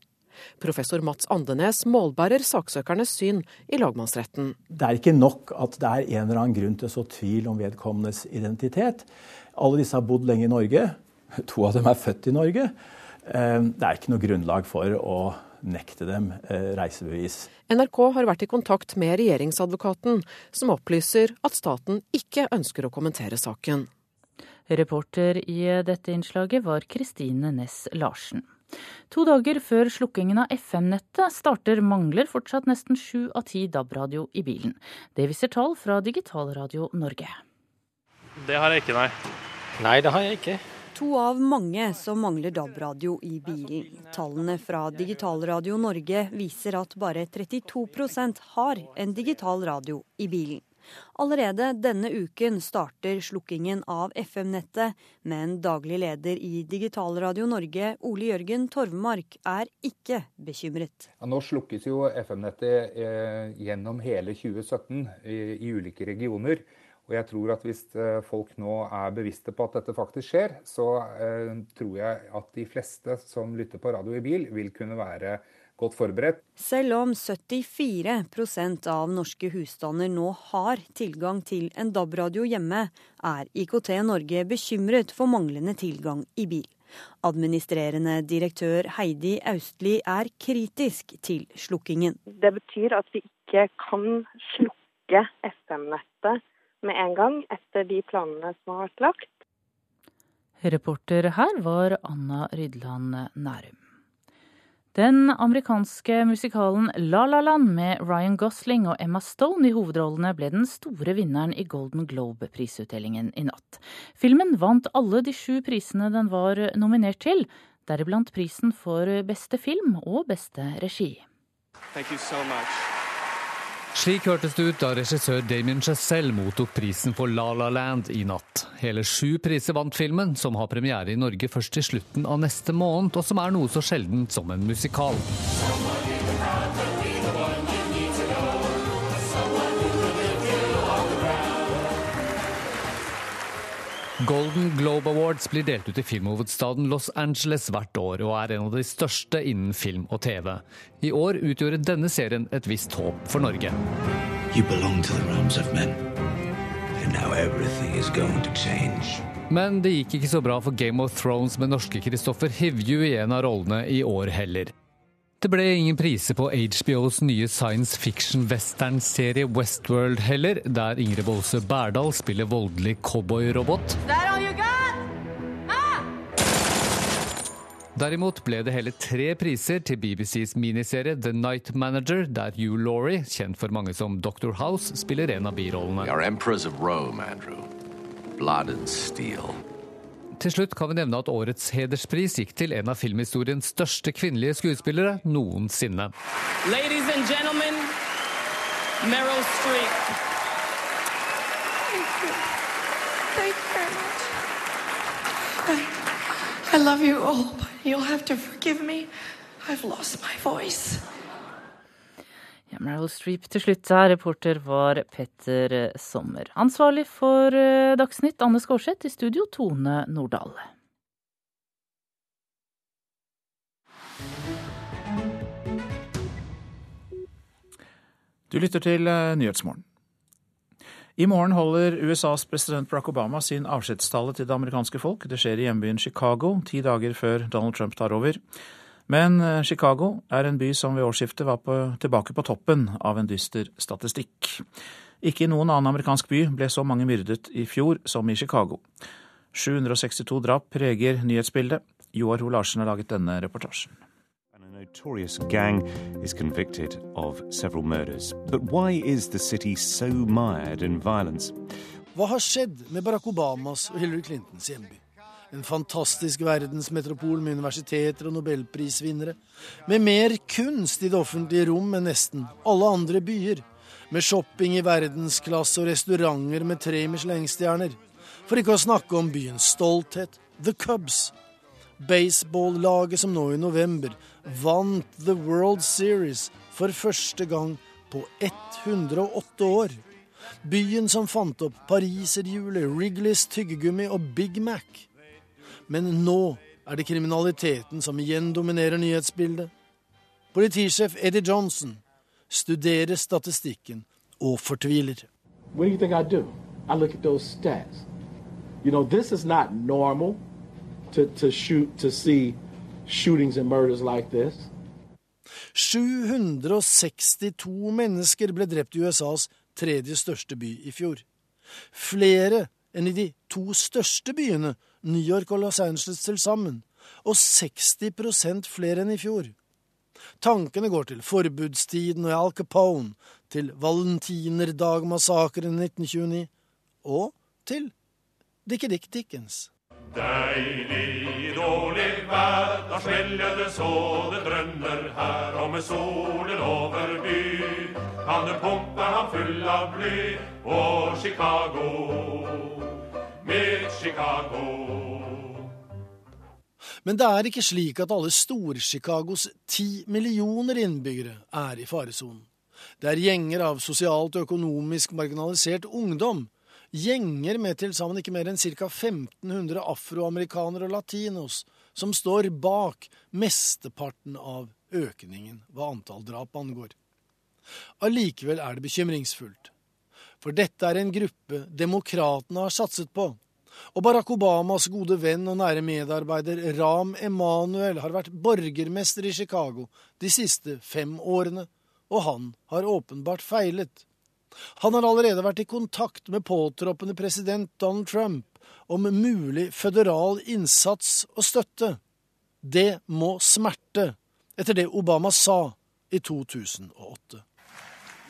Professor Mats Andenes målbærer saksøkernes syn i lagmannsretten. Det er ikke nok at det er en eller annen grunn til å så tvil om vedkommendes identitet. Alle disse har bodd lenge i Norge. To av dem er født i Norge. Eh, det er ikke noe grunnlag for å nekte dem eh, reisebevis. NRK har vært i kontakt med regjeringsadvokaten, som opplyser at staten ikke ønsker å kommentere saken. Reporter i dette innslaget var Kristine Næss Larsen. To dager før slukkingen av FM-nettet starter, mangler fortsatt nesten sju av ti DAB-radio i bilen. Det viser tall fra Digitalradio Norge. Det har jeg ikke, nei. Nei, det har jeg ikke. to av mange som mangler DAB-radio i bilen. Tallene fra Digitalradio Norge viser at bare 32% har en digital radio i bilen. Allerede denne uken starter slukkingen av FM-nettet, men daglig leder i Digitalradio Norge, Ole Jørgen Torvmark, er ikke bekymret. Ja, nå slukkes jo FM-nettet eh, gjennom hele 2017 i, i ulike regioner. Og jeg tror at Hvis eh, folk nå er bevisste på at dette faktisk skjer, så eh, tror jeg at de fleste som lytter på radio i bil, vil kunne være godt forberedt. Selv om 74% av norske husstander nå har tilgang til en DAB-radio hjemme, er IKT Norge bekymret for manglende tilgang i bil. Administrerende direktør Heidi Austli er kritisk til slukkingen. Det betyr at vi ikke kan slukke FM-nettet med en gang etter de planene som har vært lagt. Reporter her var Anna Rydland Nærum. Den amerikanske musikalen La La Land med Ryan Gosling og Emma Stone i hovedrollene ble den store vinneren i Golden Globe-prisutdelingen i natt. Filmen vant alle de sju prisene den var nominert til, deriblant prisen for beste film og beste regi. Thank you so much. Slik hørtes det ut da regissør Damien Chazelle mottok prisen for La La Land i natt. Hele sju priser vant filmen, som har premiere i Norge først i slutten av neste måned, og som er noe så sjeldent som en musikal. Golden Globe Awards blir delt ut i filmhovedstaden Los Angeles hvert år, og er en av de største innen film og TV. I år utgjorde denne serien et visst håp for Norge. Men det gikk ikke så bra for Game of Thrones med norske Kristoffer Hivju i en av rollene i år heller. Det ble ingen priser på HBOs nye science fiction-western-serie Westworld heller, der Ingrid Bolse Berdal spiller voldelig cowboyrobot. Ah! Derimot ble det hele tre priser til BBCs miniserie The Night Manager, der Hugh Laurie, kjent for mange som Dr. House, spiller en av birollene. Rome, Blood and steel. Til slutt kan vi nevne at årets hederspris gikk til en av filmhistoriens største kvinnelige skuespillere noensinne. Ladies and gentlemen, Meryl Streep. Thank you very much. I, I love you all, but you'll have to forgive me. I've lost my voice. Ja, Meryl Streep til slutt her. Reporter var Petter Sommer. Ansvarlig for eh, Dagsnytt, Anne Skårseth. I studio, Tone Nordahl. Du lytter til eh, Nyhetsmorgen. I morgen holder USAs president Barack Obama sin avskjedstale til det amerikanske folk. Det skjer i hjembyen Chicago, ti dager før Donald Trump tar over. Men eh, Chicago er en by som ved årsskiftet var på, tilbake på toppen av en dyster statistikk. Ikke i noen annen amerikansk by ble så mange myrdet i fjor som i Chicago. 762 drap preger nyhetsbildet. Joar Ho Larsen har laget denne reportasjen. A notorious gang is convicted of several murders. But why is the city so mired in violence? Hva har skjedd med Barack Obamas og Hillary Clintons hjemby? En fantastisk verdensmetropol med universiteter og nobelprisvinnere. Med mer kunst i det offentlige rom enn nesten alle andre byer. Med shopping i verdensklasse og restauranter med tre Michelin-stjerner. For ikke å snakke om byens stolthet, The Cubs. Baseballaget som nå i november vant The World Series for første gang på 108 år. Byen som fant opp pariserhjulet, Wrigley's tyggegummi og Big Mac. Men nå er det kriminaliteten som igjen dominerer nyhetsbildet. Politisjef Eddie Johnson studerer statistikken og fortviler. What do you think I do? I look at those stats. You know, this is not normal to, to shoot, to see shootings and murders like this. 762 mennesker ble drept i USAs tredje største by i fjor. Flere enn i de to største byene New York og Los Angeles til sammen, og 60% flere enn i fjor. Tankene går til forbudstiden og Al Capone, til valentinerdagmassakren i 1929 og til Dickie Dick Dickens. Deilig dårlig vær, da smeller det så det drønner her. Og med solen over by kan du pumpe ham full av bly. Og Chicago, med Chicago. Men det er ikke slik at alle Stor-Chicagos ti millioner innbyggere er i faresonen. Det er gjenger av sosialt og økonomisk marginalisert ungdom. Gjenger med til sammen ikke mer enn ca. 1500 afroamerikanere og latinos som står bak mesteparten av økningen hva antall drap angår. Allikevel er det bekymringsfullt. For dette er en gruppe demokratene har satset på. Og Barack Obamas gode venn og nære medarbeider Ram Emanuel har vært borgermester i Chicago de siste fem årene og han har åpenbart feilet. Han har allerede vært i kontakt med påtroppende president Donald Trump om mulig føderal innsats og støtte. Det må smerte, etter det Obama sa i 2008.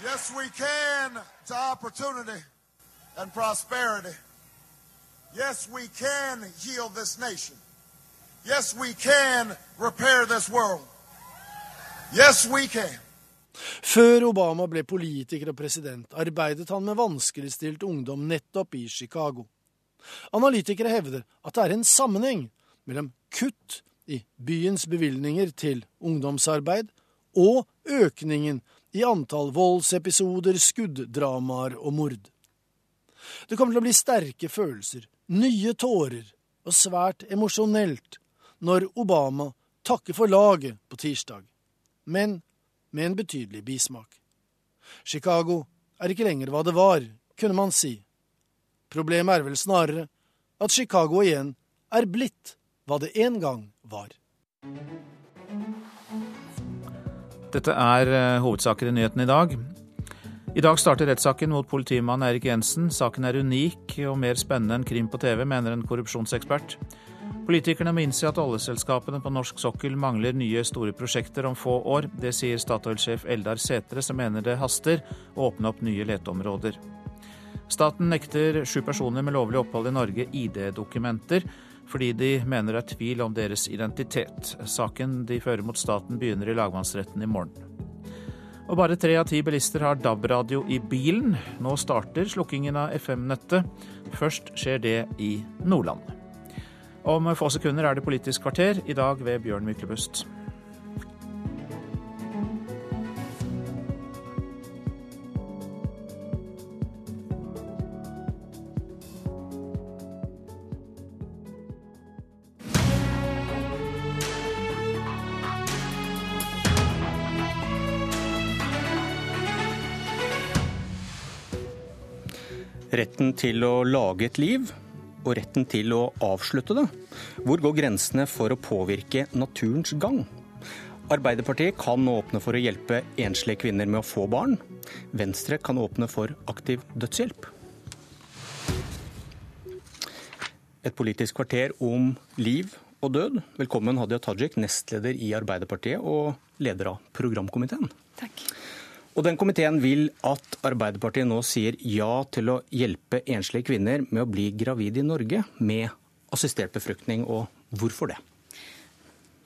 Yes, we can to opportunity and prosperity. Yes, we can heal this nation. Yes, we can repair this world. Yes, we can. Før Obama ble politiker og president, arbeidet han med vanskeligstilt ungdom nettopp i Chicago. Analytikere hevder at det er en sammenheng mellom kutt i byens bevilgninger til ungdomsarbeid og økningen i antall voldsepisoder, skuddramaer og mord. Det kommer til å bli sterke følelser, nye tårer og svært emosjonelt når Obama takker for laget på tirsdag. Men med en betydelig bismak. Chicago er ikke lenger hva det var, kunne man si. Problemet er vel snarere at Chicago igjen er blitt hva det en gang var. Dette er eh, hovedsaker i nyhetene i dag. I dag starter rettssaken mot politimann Erik Jensen. Saken er unik og mer spennende enn krim på TV, mener en korrupsjonsekspert. Politikerne må innse at oljeselskapene på norsk sokkel mangler nye store prosjekter om få år. Det sier Statoil-sjef Eldar Sætre, som mener det haster å åpne opp nye leteområder. Staten nekter sju personer med lovlig opphold i Norge ID-dokumenter, fordi de mener det er tvil om deres identitet. Saken de fører mot staten begynner i lagmannsretten i morgen. Og bare tre av ti bilister har DAB-radio i bilen. Nå starter slukkingen av FM-nettet. Først skjer det i Nordland. Om få sekunder er det Politisk kvarter, i dag ved Bjørn Myklebust. Retten til å lage et liv og retten til å avslutte det? Hvor går grensene for å påvirke naturens gang? Arbeiderpartiet kan åpne for å hjelpe enslige kvinner med å få barn. Venstre kan åpne for aktiv dødshjelp. Et politisk kvarter om liv og død. Velkommen Hadia Tajik, nestleder i Arbeiderpartiet og leder av programkomiteen. Takk. Og den komiteen vil at Arbeiderpartiet nå sier ja til å hjelpe enslige kvinner med å bli gravid i Norge med assistert befruktning, og hvorfor det?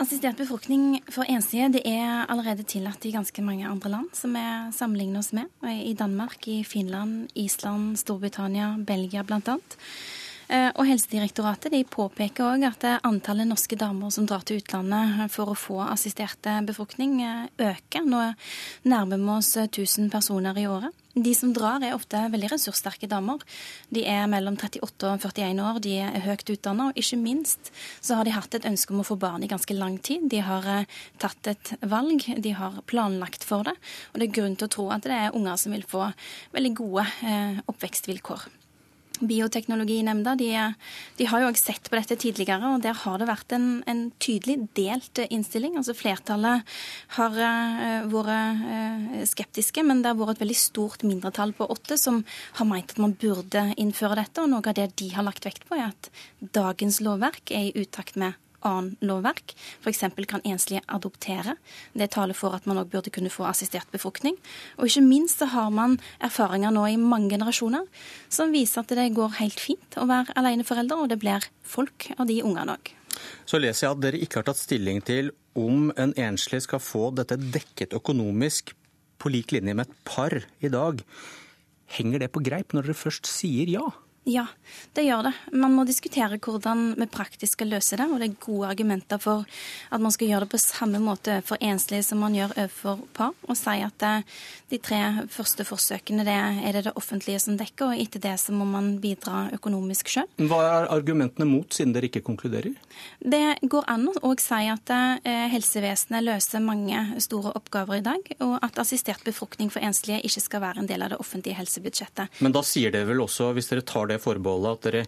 Assistert befruktning for enslige det er allerede tillatt i ganske mange andre land som vi sammenligner oss med. I Danmark, i Finland, Island, Storbritannia, Belgia bl.a. Eh, og Helsedirektoratet de påpeker òg at antallet norske damer som drar til utlandet for å få assistert befruktning, eh, øker. Nå nærmer vi oss 1000 personer i året. De som drar, er ofte veldig ressurssterke damer. De er mellom 38 og 41 år, de er høyt utdanna, og ikke minst så har de hatt et ønske om å få barn i ganske lang tid. De har eh, tatt et valg, de har planlagt for det, og det er grunn til å tro at det er unger som vil få veldig gode oppvekstvilkår. Bioteknologinemnda de, de, har jo også sett på dette tidligere, og der har det vært en, en tydelig delt innstilling. Altså Flertallet har uh, vært uh, skeptiske, men det har vært et veldig stort mindretall på åtte som har meint at man burde innføre dette. Og noe av det de har lagt vekt på, er at dagens lovverk er i utakt med annen lovverk. F.eks. kan enslige adoptere. Det taler for at man òg burde kunne få assistert befruktning. Og ikke minst så har man erfaringer nå i mange generasjoner som viser at det går helt fint å være aleneforelder, og det blir folk av de ungene òg. Så leser jeg at dere ikke har tatt stilling til om en enslig skal få dette dekket økonomisk på lik linje med et par i dag. Henger det på greip når dere først sier ja? Ja, det gjør det. Man må diskutere hvordan vi praktisk skal løse det. Og det er gode argumenter for at man skal gjøre det på samme måte for enslige som man gjør overfor par. Og si at eh, de tre første forsøkene det er det det offentlige som dekker, og etter det så må man bidra økonomisk sjøl. Hva er argumentene mot, siden dere ikke konkluderer? Det går an å si at eh, helsevesenet løser mange store oppgaver i dag, og at assistert befruktning for enslige ikke skal være en del av det offentlige helsebudsjettet. Men da sier dere vel også, hvis dere tar det forbeholdet at dere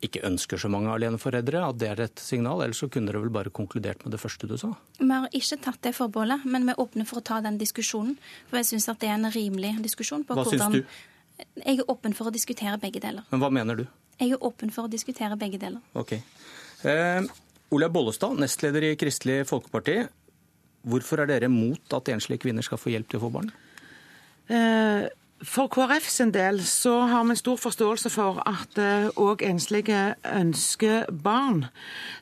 ikke ønsker så mange aleneforeldre, at det er et signal? Ellers så kunne dere vel bare konkludert med det første du sa? Vi har ikke tatt det forbeholdet, men vi er åpne for å ta den diskusjonen. For jeg syns at det er en rimelig diskusjon. på Hva hvordan... syns du? Jeg er åpen for å diskutere begge deler. Men hva mener du? Jeg er åpen for å diskutere begge deler. Ok. Eh, Olaug Bollestad, nestleder i Kristelig Folkeparti. Hvorfor er dere mot at enslige kvinner skal få hjelp til å få barn? Eh, For KrF sin del så har vi stor forståelse for at òg enslige ønsker barn.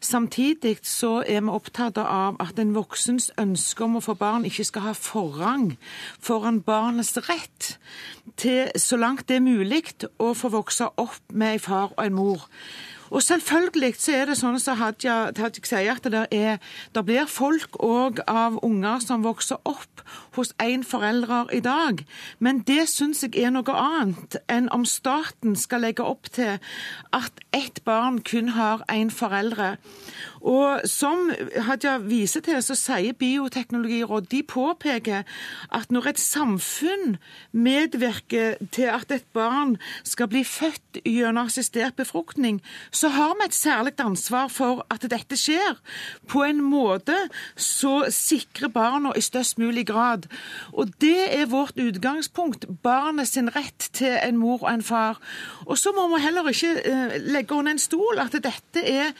Samtidig så er vi opptatt av at en voksens ønske om å få barn ikke skal ha forrang foran barnets rett til, så langt det er mulig, å få vokse opp med en far og en mor. Og selvfølgelig så er det sånn som Hadia Tajik sier, at det, er, det blir folk òg av unger som vokser opp hos én forelder i dag. Men det syns jeg er noe annet enn om staten skal legge opp til at ett barn kun har én foreldre. Og som Hadia viser til, så sier Bioteknologirådet de påpeker at når et samfunn medvirker til at et barn skal bli født gjennom assistert befruktning, så har vi et særlig ansvar for at dette skjer på en måte så sikrer barna i størst mulig grad. Og det er vårt utgangspunkt. Barnet sin rett til en mor og en far. Og så må vi heller ikke eh, legge under en stol at dette er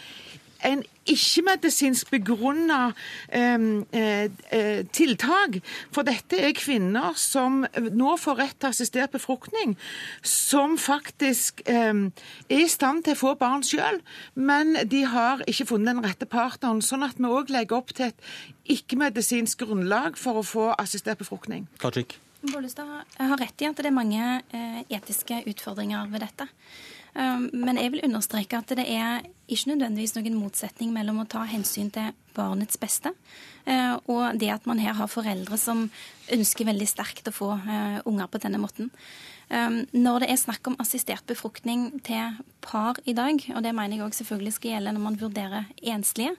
en ikke-medisinsk begrunna eh, eh, tiltak. For dette er kvinner som nå får rett til assistert befruktning, som faktisk eh, er i stand til å få barn sjøl, men de har ikke funnet den rette partneren. Sånn at vi òg legger opp til et ikke-medisinsk grunnlag for å få assistert befruktning. Tajik. Bollestad har rett i at det er mange eh, etiske utfordringer ved dette. Um, Men jeg vil understreke at det er ikke nødvendigvis noen motsetning mellom å ta hensyn til barnets beste eh, og det at man her har foreldre som ønsker veldig sterkt å få eh, unger på denne måten. Um, Når det er snakk om assistert befruktning til par i dag, og det mener jeg også selvfølgelig skal gjelde når man vurderer enslige,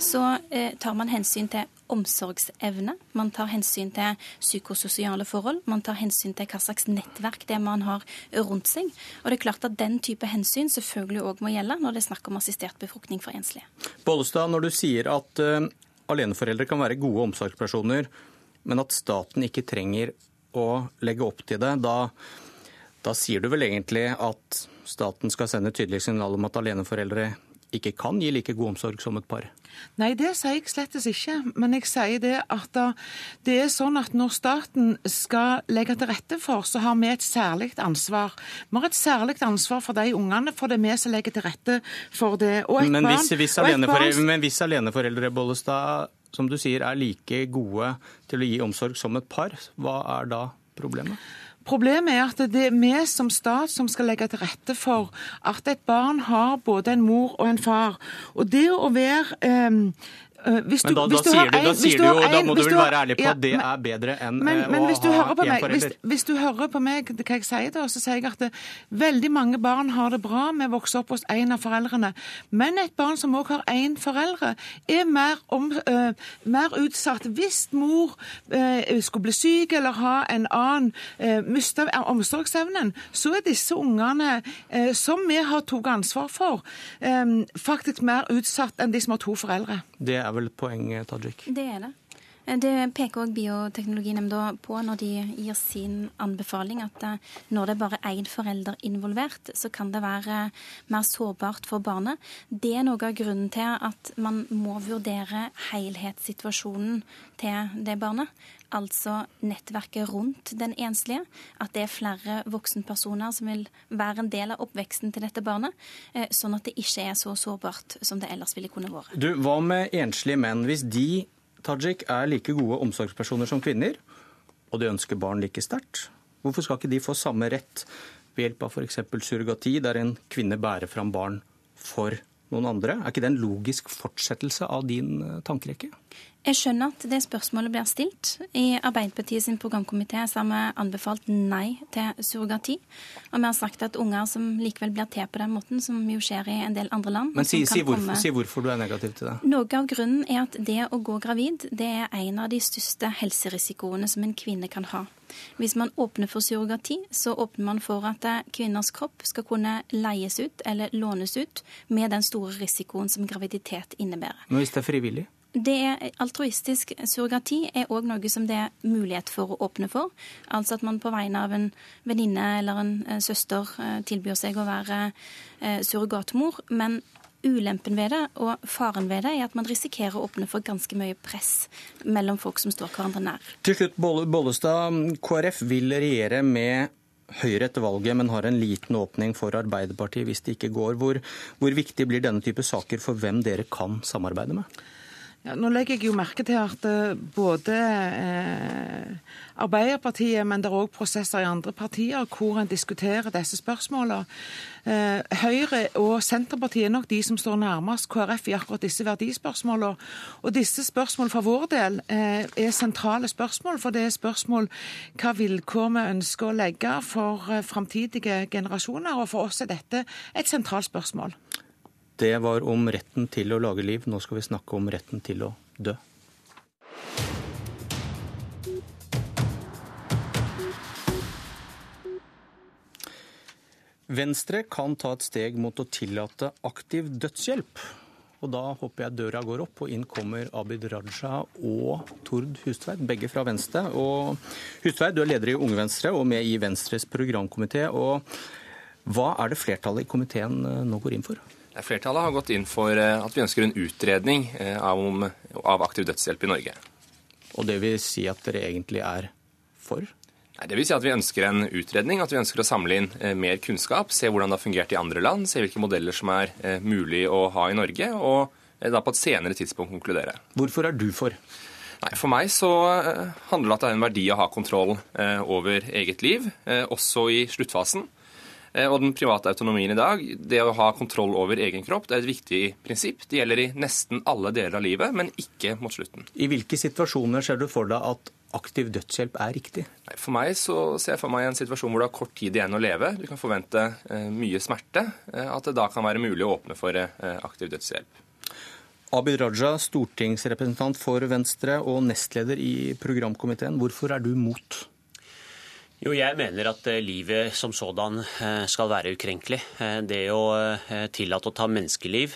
så eh, tar man hensyn til omsorgsevne, man tar hensyn til psykososiale forhold, man tar hensyn til hva slags nettverk det man har rundt seg. Og det er klart at den type hensyn selvfølgelig òg må gjelde når det er snakk om assistert befruktning for enslige. Bollestad, når du sier at uh, aleneforeldre kan være gode omsorgspersoner, men at staten ikke trenger å legge opp til det, da, da sier du vel egentlig at staten skal sende tydelige tydelig signal om at aleneforeldre ikke kan gi like god omsorg som et par? Nei, det sier jeg slettes ikke. Men jeg sier det at det er sånn at når staten skal legge til rette for, så har vi et særlig ansvar. Vi har et særlig ansvar for de ungene, for det er vi som legger til rette for det. Men hvis, barn- hvis, barn- men hvis aleneforeldre Bollestad, som du sier, er like gode til å gi omsorg som et par, hva er da problemet? Problemet er at det er vi som stat som skal legge til rette for at et barn har både en mor og en far. Og det å være eh, hvis Men da, hvis da, du sier du, en- da, sier du jo, da må du vel være ærlig på ja, at det men- er bedre enn men, eh, men å hvis du, ha hører forelder. én meg, hvis, hvis du hører på meg hva jeg sier da, så sier jeg at det, veldig mange barn har det bra med å vokse opp hos en av foreldrene. Men et barn som også har én foreldre, er mer, om, uh, mer utsatt hvis mor uh, skulle bli syk eller ha en annen uh, miste omsorgsevnen. Så er disse ungene, uh, som vi har tatt ansvar for, eh, faktisk mer utsatt enn de som har to foreldre. Det er vel poenget, poeng, Tajik? Det er det. Det peker òg Bioteknologinemnda på når de gir sin anbefaling, at eh, når det er bare én forelder involvert, så kan det være mer sårbart for barnet. Det er noe av grunnen til at man må vurdere helhetssituasjonen til det barnet. Altså nettverket rundt den enslige. At det er flere voksenpersoner som vil være en del av oppveksten til dette barnet. Eh, sånn at det ikke er så sårbart som det ellers ville kunne vært. Du, Hva med enslige menn? Hvis de Tajik er like gode omsorgspersoner som kvinner, og de ønsker barn like sterkt. Hvorfor skal ikke de få samme rett ved hjelp av f.eks. surrogati, der en kvinne bærer fram barn for noen andre? Er ikke det en logisk fortsettelse av din eh, tankerekke? Jeg skjønner at det spørsmålet blir stilt. I Arbeiderpartiet sin programkomité har vi anbefalt nei til surrogati. Og vi har sagt at unger som likevel blir til på den måten, som jo skjer i en del andre land Men si, si, hvorfor, komme... si, hvorfor, du er negativ til det. Noe av grunnen er at det å gå gravid det er en av de største helserisikoene som en kvinne kan ha. Hvis man åpner for surrogati, så åpner man for at kvinners kropp skal kunne leies ut eller lånes ut med den store risikoen som graviditet innebærer. Men hvis det er frivillig? Det er Altruistisk surrogati er òg noe som det er mulighet for å åpne for. Altså at man på vegne av en venninne eller en eh, søster eh, tilbyr seg å være eh, surrogatmor. Men ulempen ved det og faren ved det er at man risikerer å åpne for ganske mye press mellom folk som står hverandre nær. Til slutt, Bollestad. KrF vil regjere med Høyre etter valget, men har en liten åpning for Arbeiderpartiet hvis det ikke går. Hvor, hvor viktig blir denne type saker for hvem dere kan samarbeide med? Ja, nå legger jeg jo merke til at eh, både eh, Arbeiderpartiet, men det er òg prosesser i andre partier hvor en diskuterer disse spørsmålene. Eh, Høyre og Senterpartiet er nok de som står nærmest KrF i akkurat disse verdispørsmålene. Og disse spørsmålene for vår del eh, er sentrale spørsmål, for det er spørsmål hva vilkår vi ønsker å legge for eh, framtidige generasjoner. Og for oss er dette et sentralt spørsmål. Det var om retten til å lage liv. Nå skal vi snakke om retten til å dø. Venstre kan ta et steg mot å tillate aktiv dødshjelp. Og da håper jeg døra går opp, og inn kommer Abid Raja og Tord Hustveit, begge fra Venstre. Og Hustveit, du er leder i Unge Venstre og med i Venstres programkomité. Og hva er det flertallet i komiteen eh, nå går inn for? Flertallet har gått inn for eh, at vi ønsker en utredning av, av, av aktiv dødshjelp i Norge. Og det vil si at dere egentlig er for? Nei, det vil si at Vi ønsker en utredning, at vi ønsker å samle inn eh, mer kunnskap. Se hvordan det har fungert i andre land, se hvilke modeller som er mulig å ha i Norge. Og da på et senere tidspunkt konkludere. Hvorfor er du for? Nei, For meg så handler det om at det er en verdi å ha kontroll over eget liv, også i sluttfasen. Eh, og den private autonomien i dag, det å ha kontroll over egen kropp, det er et viktig prinsipp. Det gjelder i nesten alle deler av livet, men ikke mot slutten. I hvilke situasjoner ser du for deg at aktiv dødshjelp er riktig? For meg så ser jeg for meg en situasjon hvor du har kort tid igjen å leve. Du kan forvente eh, mye smerte. Eh, at det da kan være mulig å åpne for aktiv dødshjelp. Abid Raja, stortingsrepresentant for Venstre og nestleder i programkomiteen. Hvorfor er du mot? Jo, jeg mener at eh, livet som sådan eh, skal være ukrenkelig. Eh, det å tillate å ta menneskeliv,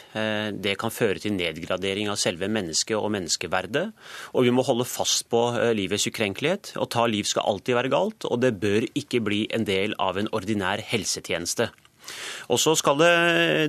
det kan føre til nedgradering av selve mennesket og menneskeverdet. Og vi må holde fast på livets ukrenkelighet. Å ta liv skal alltid være galt, og det bør ikke bli en del av en ordinær helsetjeneste. Og så skal det,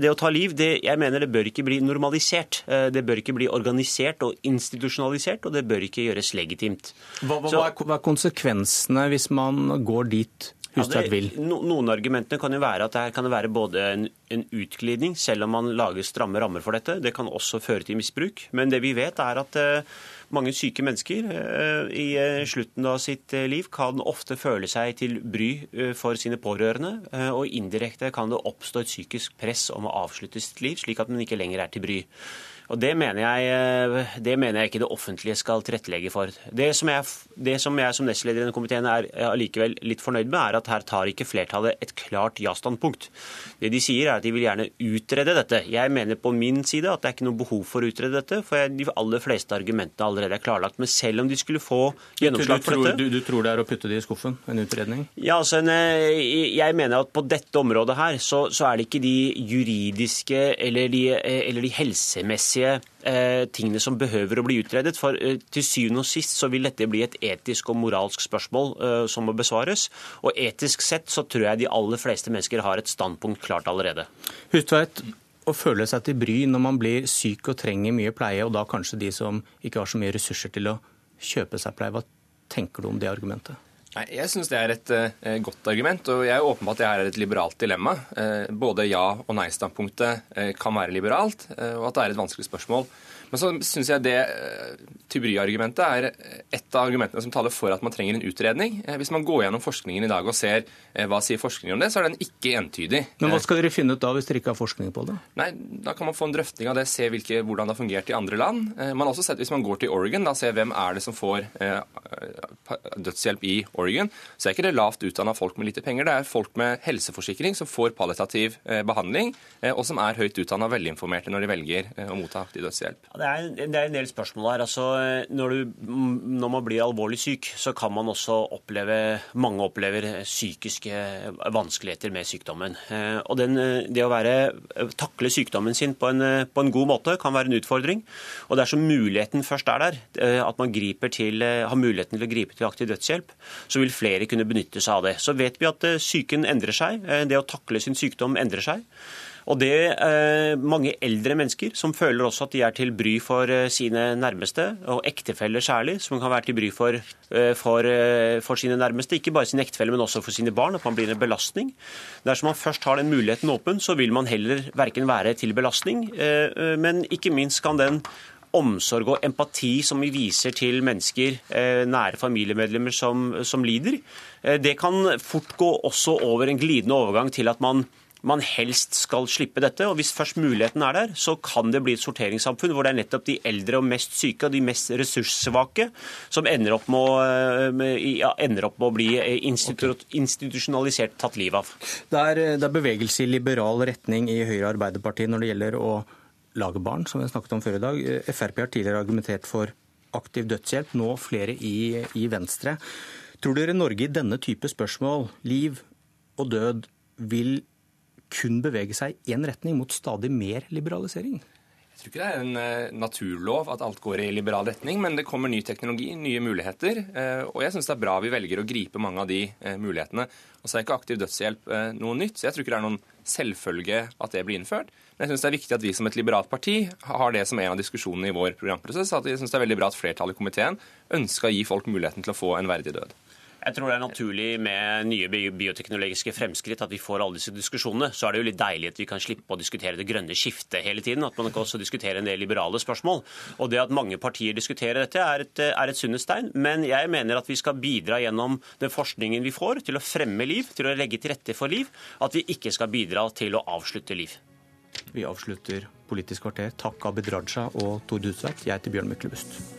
det å ta liv, det, jeg mener det bør ikke bli normalisert. Eh, det bør ikke bli organisert og institusjonalisert, og det bør ikke gjøres legitimt. Hva, hva, så, hva er konsekvensene hvis man går dit? Ja, det, noen argumentene kan jo være at det kan være både en, en, utglidning, selv om man lager stramme rammer for dette. Det kan også føre til misbruk. Men det vi vet, er at uh, mange syke mennesker uh, i uh, slutten av sitt liv kan ofte føle seg til bry for sine pårørende. Og indirekte kan det oppstå et psykisk press om å avslutte sitt liv, slik at man ikke lenger er til bry. Og det mener, jeg, eh, det mener jeg ikke det offentlige skal tilrettelegge for. Det som jeg, det som, jeg som nestleder i denne komiteen er allikevel litt fornøyd med, er at her tar ikke flertallet et klart ja-standpunkt. Det de sier er at de vil gjerne utrede dette. Jeg mener på min side at det er ikke noe behov for å utrede dette, for de aller fleste argumentene allerede er klarlagt. Men selv om de skulle få gjennomslag for dette du, du, tror det er å putte det i skuffen, en utredning? Ja, altså, eh, jeg mener at på dette området her så, så er det ikke de juridiske eller de, eh, eller de helsemessige rettsmessige eh, tingene som behøver å bli utredet. For eh, til syvende og sist så vil dette bli et etisk og moralsk spørsmål eh, som må besvares. Og etisk sett så tror jeg de aller fleste mennesker har et standpunkt klart allerede. Hustveit, å føle seg til bry når man blir syk og trenger mye pleie, og da kanskje de som ikke har så mye ressurser til å kjøpe seg pleie. Hva tenker du om det argumentet? Nei, Jeg syns det er et uh, godt argument, og jeg er åpen på at det her er et liberalt dilemma. Uh, både ja- og nei-standpunktet uh, kan være liberalt, og at det er et vanskelig spørsmål. Men så syns jeg det Tybry-argumentet er et av argumentene som taler for at man trenger en utredning. Hvis man går gjennom forskningen i dag og ser hva sier forskningen om det, så er den ikke entydig. Men hva skal dere finne ut da hvis dere ikke har forskning på det? Nei, Da kan man få en drøfting av det, se hvilke, hvordan det har fungert i andre land. Man har også sett, Hvis man går til Oregon, da ser hvem er det som får dødshjelp i Oregon, så er ikke det lavt utdanna folk med lite penger. Det er folk med helseforsikring som får palliativ behandling, og som er høyt utdanna og velinformerte når de velger å motta aktiv dødshjelp. Det er, det er, en del spørsmål her. Altså, når, du, når, man blir alvorlig syk, så kan man også oppleve Mange opplever psykiske vanskeligheter med sykdommen. Og den, det å være, takle sykdommen sin på en, på en, god måte kan være en utfordring. Og dersom muligheten først er der, at man til, har muligheten til å gripe til aktiv dødshjelp, så vil flere kunne benytte seg av det. Så vet vi at psyken endrer seg. Det å takle sin sykdom endrer seg. Og det er eh, mange eldre mennesker som føler også at de er til bry for eh, sine nærmeste, og ektefeller særlig, som kan være til bry for, eh, for, for sine nærmeste. Ikke bare sine ektefeller, men også for sine barn. At man blir en belastning. Dersom man først har den muligheten åpen, så vil man heller verken være til belastning, men ikke minst kan den omsorg og empati som vi viser til mennesker, nære familiemedlemmer som, som lider, det kan fort gå også over en glidende overgang til at man man helst skal slippe dette. og Hvis først muligheten er der, så kan det bli et sorteringssamfunn hvor det er nettopp de eldre og mest syke og de mest ressurssvake som ender opp med å, eh, ja, ender opp med å bli institu okay. institusjonalisert tatt livet av. Det er, det er bevegelse i liberal retning i Høyre Arbeiderpartiet når det gjelder å lage barn, som vi snakket om før i dag. Frp har tidligere argumentert for aktiv dødshjelp, nå flere i, i Venstre. Tror dere Norge i denne type spørsmål, liv og død, vil kun bevege seg i én retning, mot stadig mer liberalisering? Jeg tror ikke det er en uh, naturlov at alt går i liberal retning, men det kommer ny teknologi, nye muligheter. Uh, og jeg syns det er bra vi velger å gripe mange av de uh, mulighetene. Og så er ikke aktiv dødshjelp noe nytt, så jeg tror ikke det er noen selvfølge at det blir innført. Men jeg syns det er viktig at vi som et liberalt parti har det som en av diskusjonene i vår programprosess. At jeg syns det er veldig bra at flertallet i komiteen ønsker å gi folk muligheten til å få en verdig død. Jeg tror det er naturlig med nye bioteknologiske fremskritt at vi får alle disse diskusjonene. Så er det jo litt deilig at vi kan slippe å diskutere det grønne skiftet hele tiden. At man kan også diskutere en del liberale spørsmål. Og det at mange partier diskuterer dette, er et, er et sunnhetstegn. Men jeg mener at vi skal bidra gjennom den forskningen vi får, til å fremme liv, til å legge til rette for liv. At vi ikke skal bidra til å avslutte liv. Vi avslutter Politisk kvarter. Takk Abid Raja og Tord Hustveit. Jeg heter Bjørn Myklebust.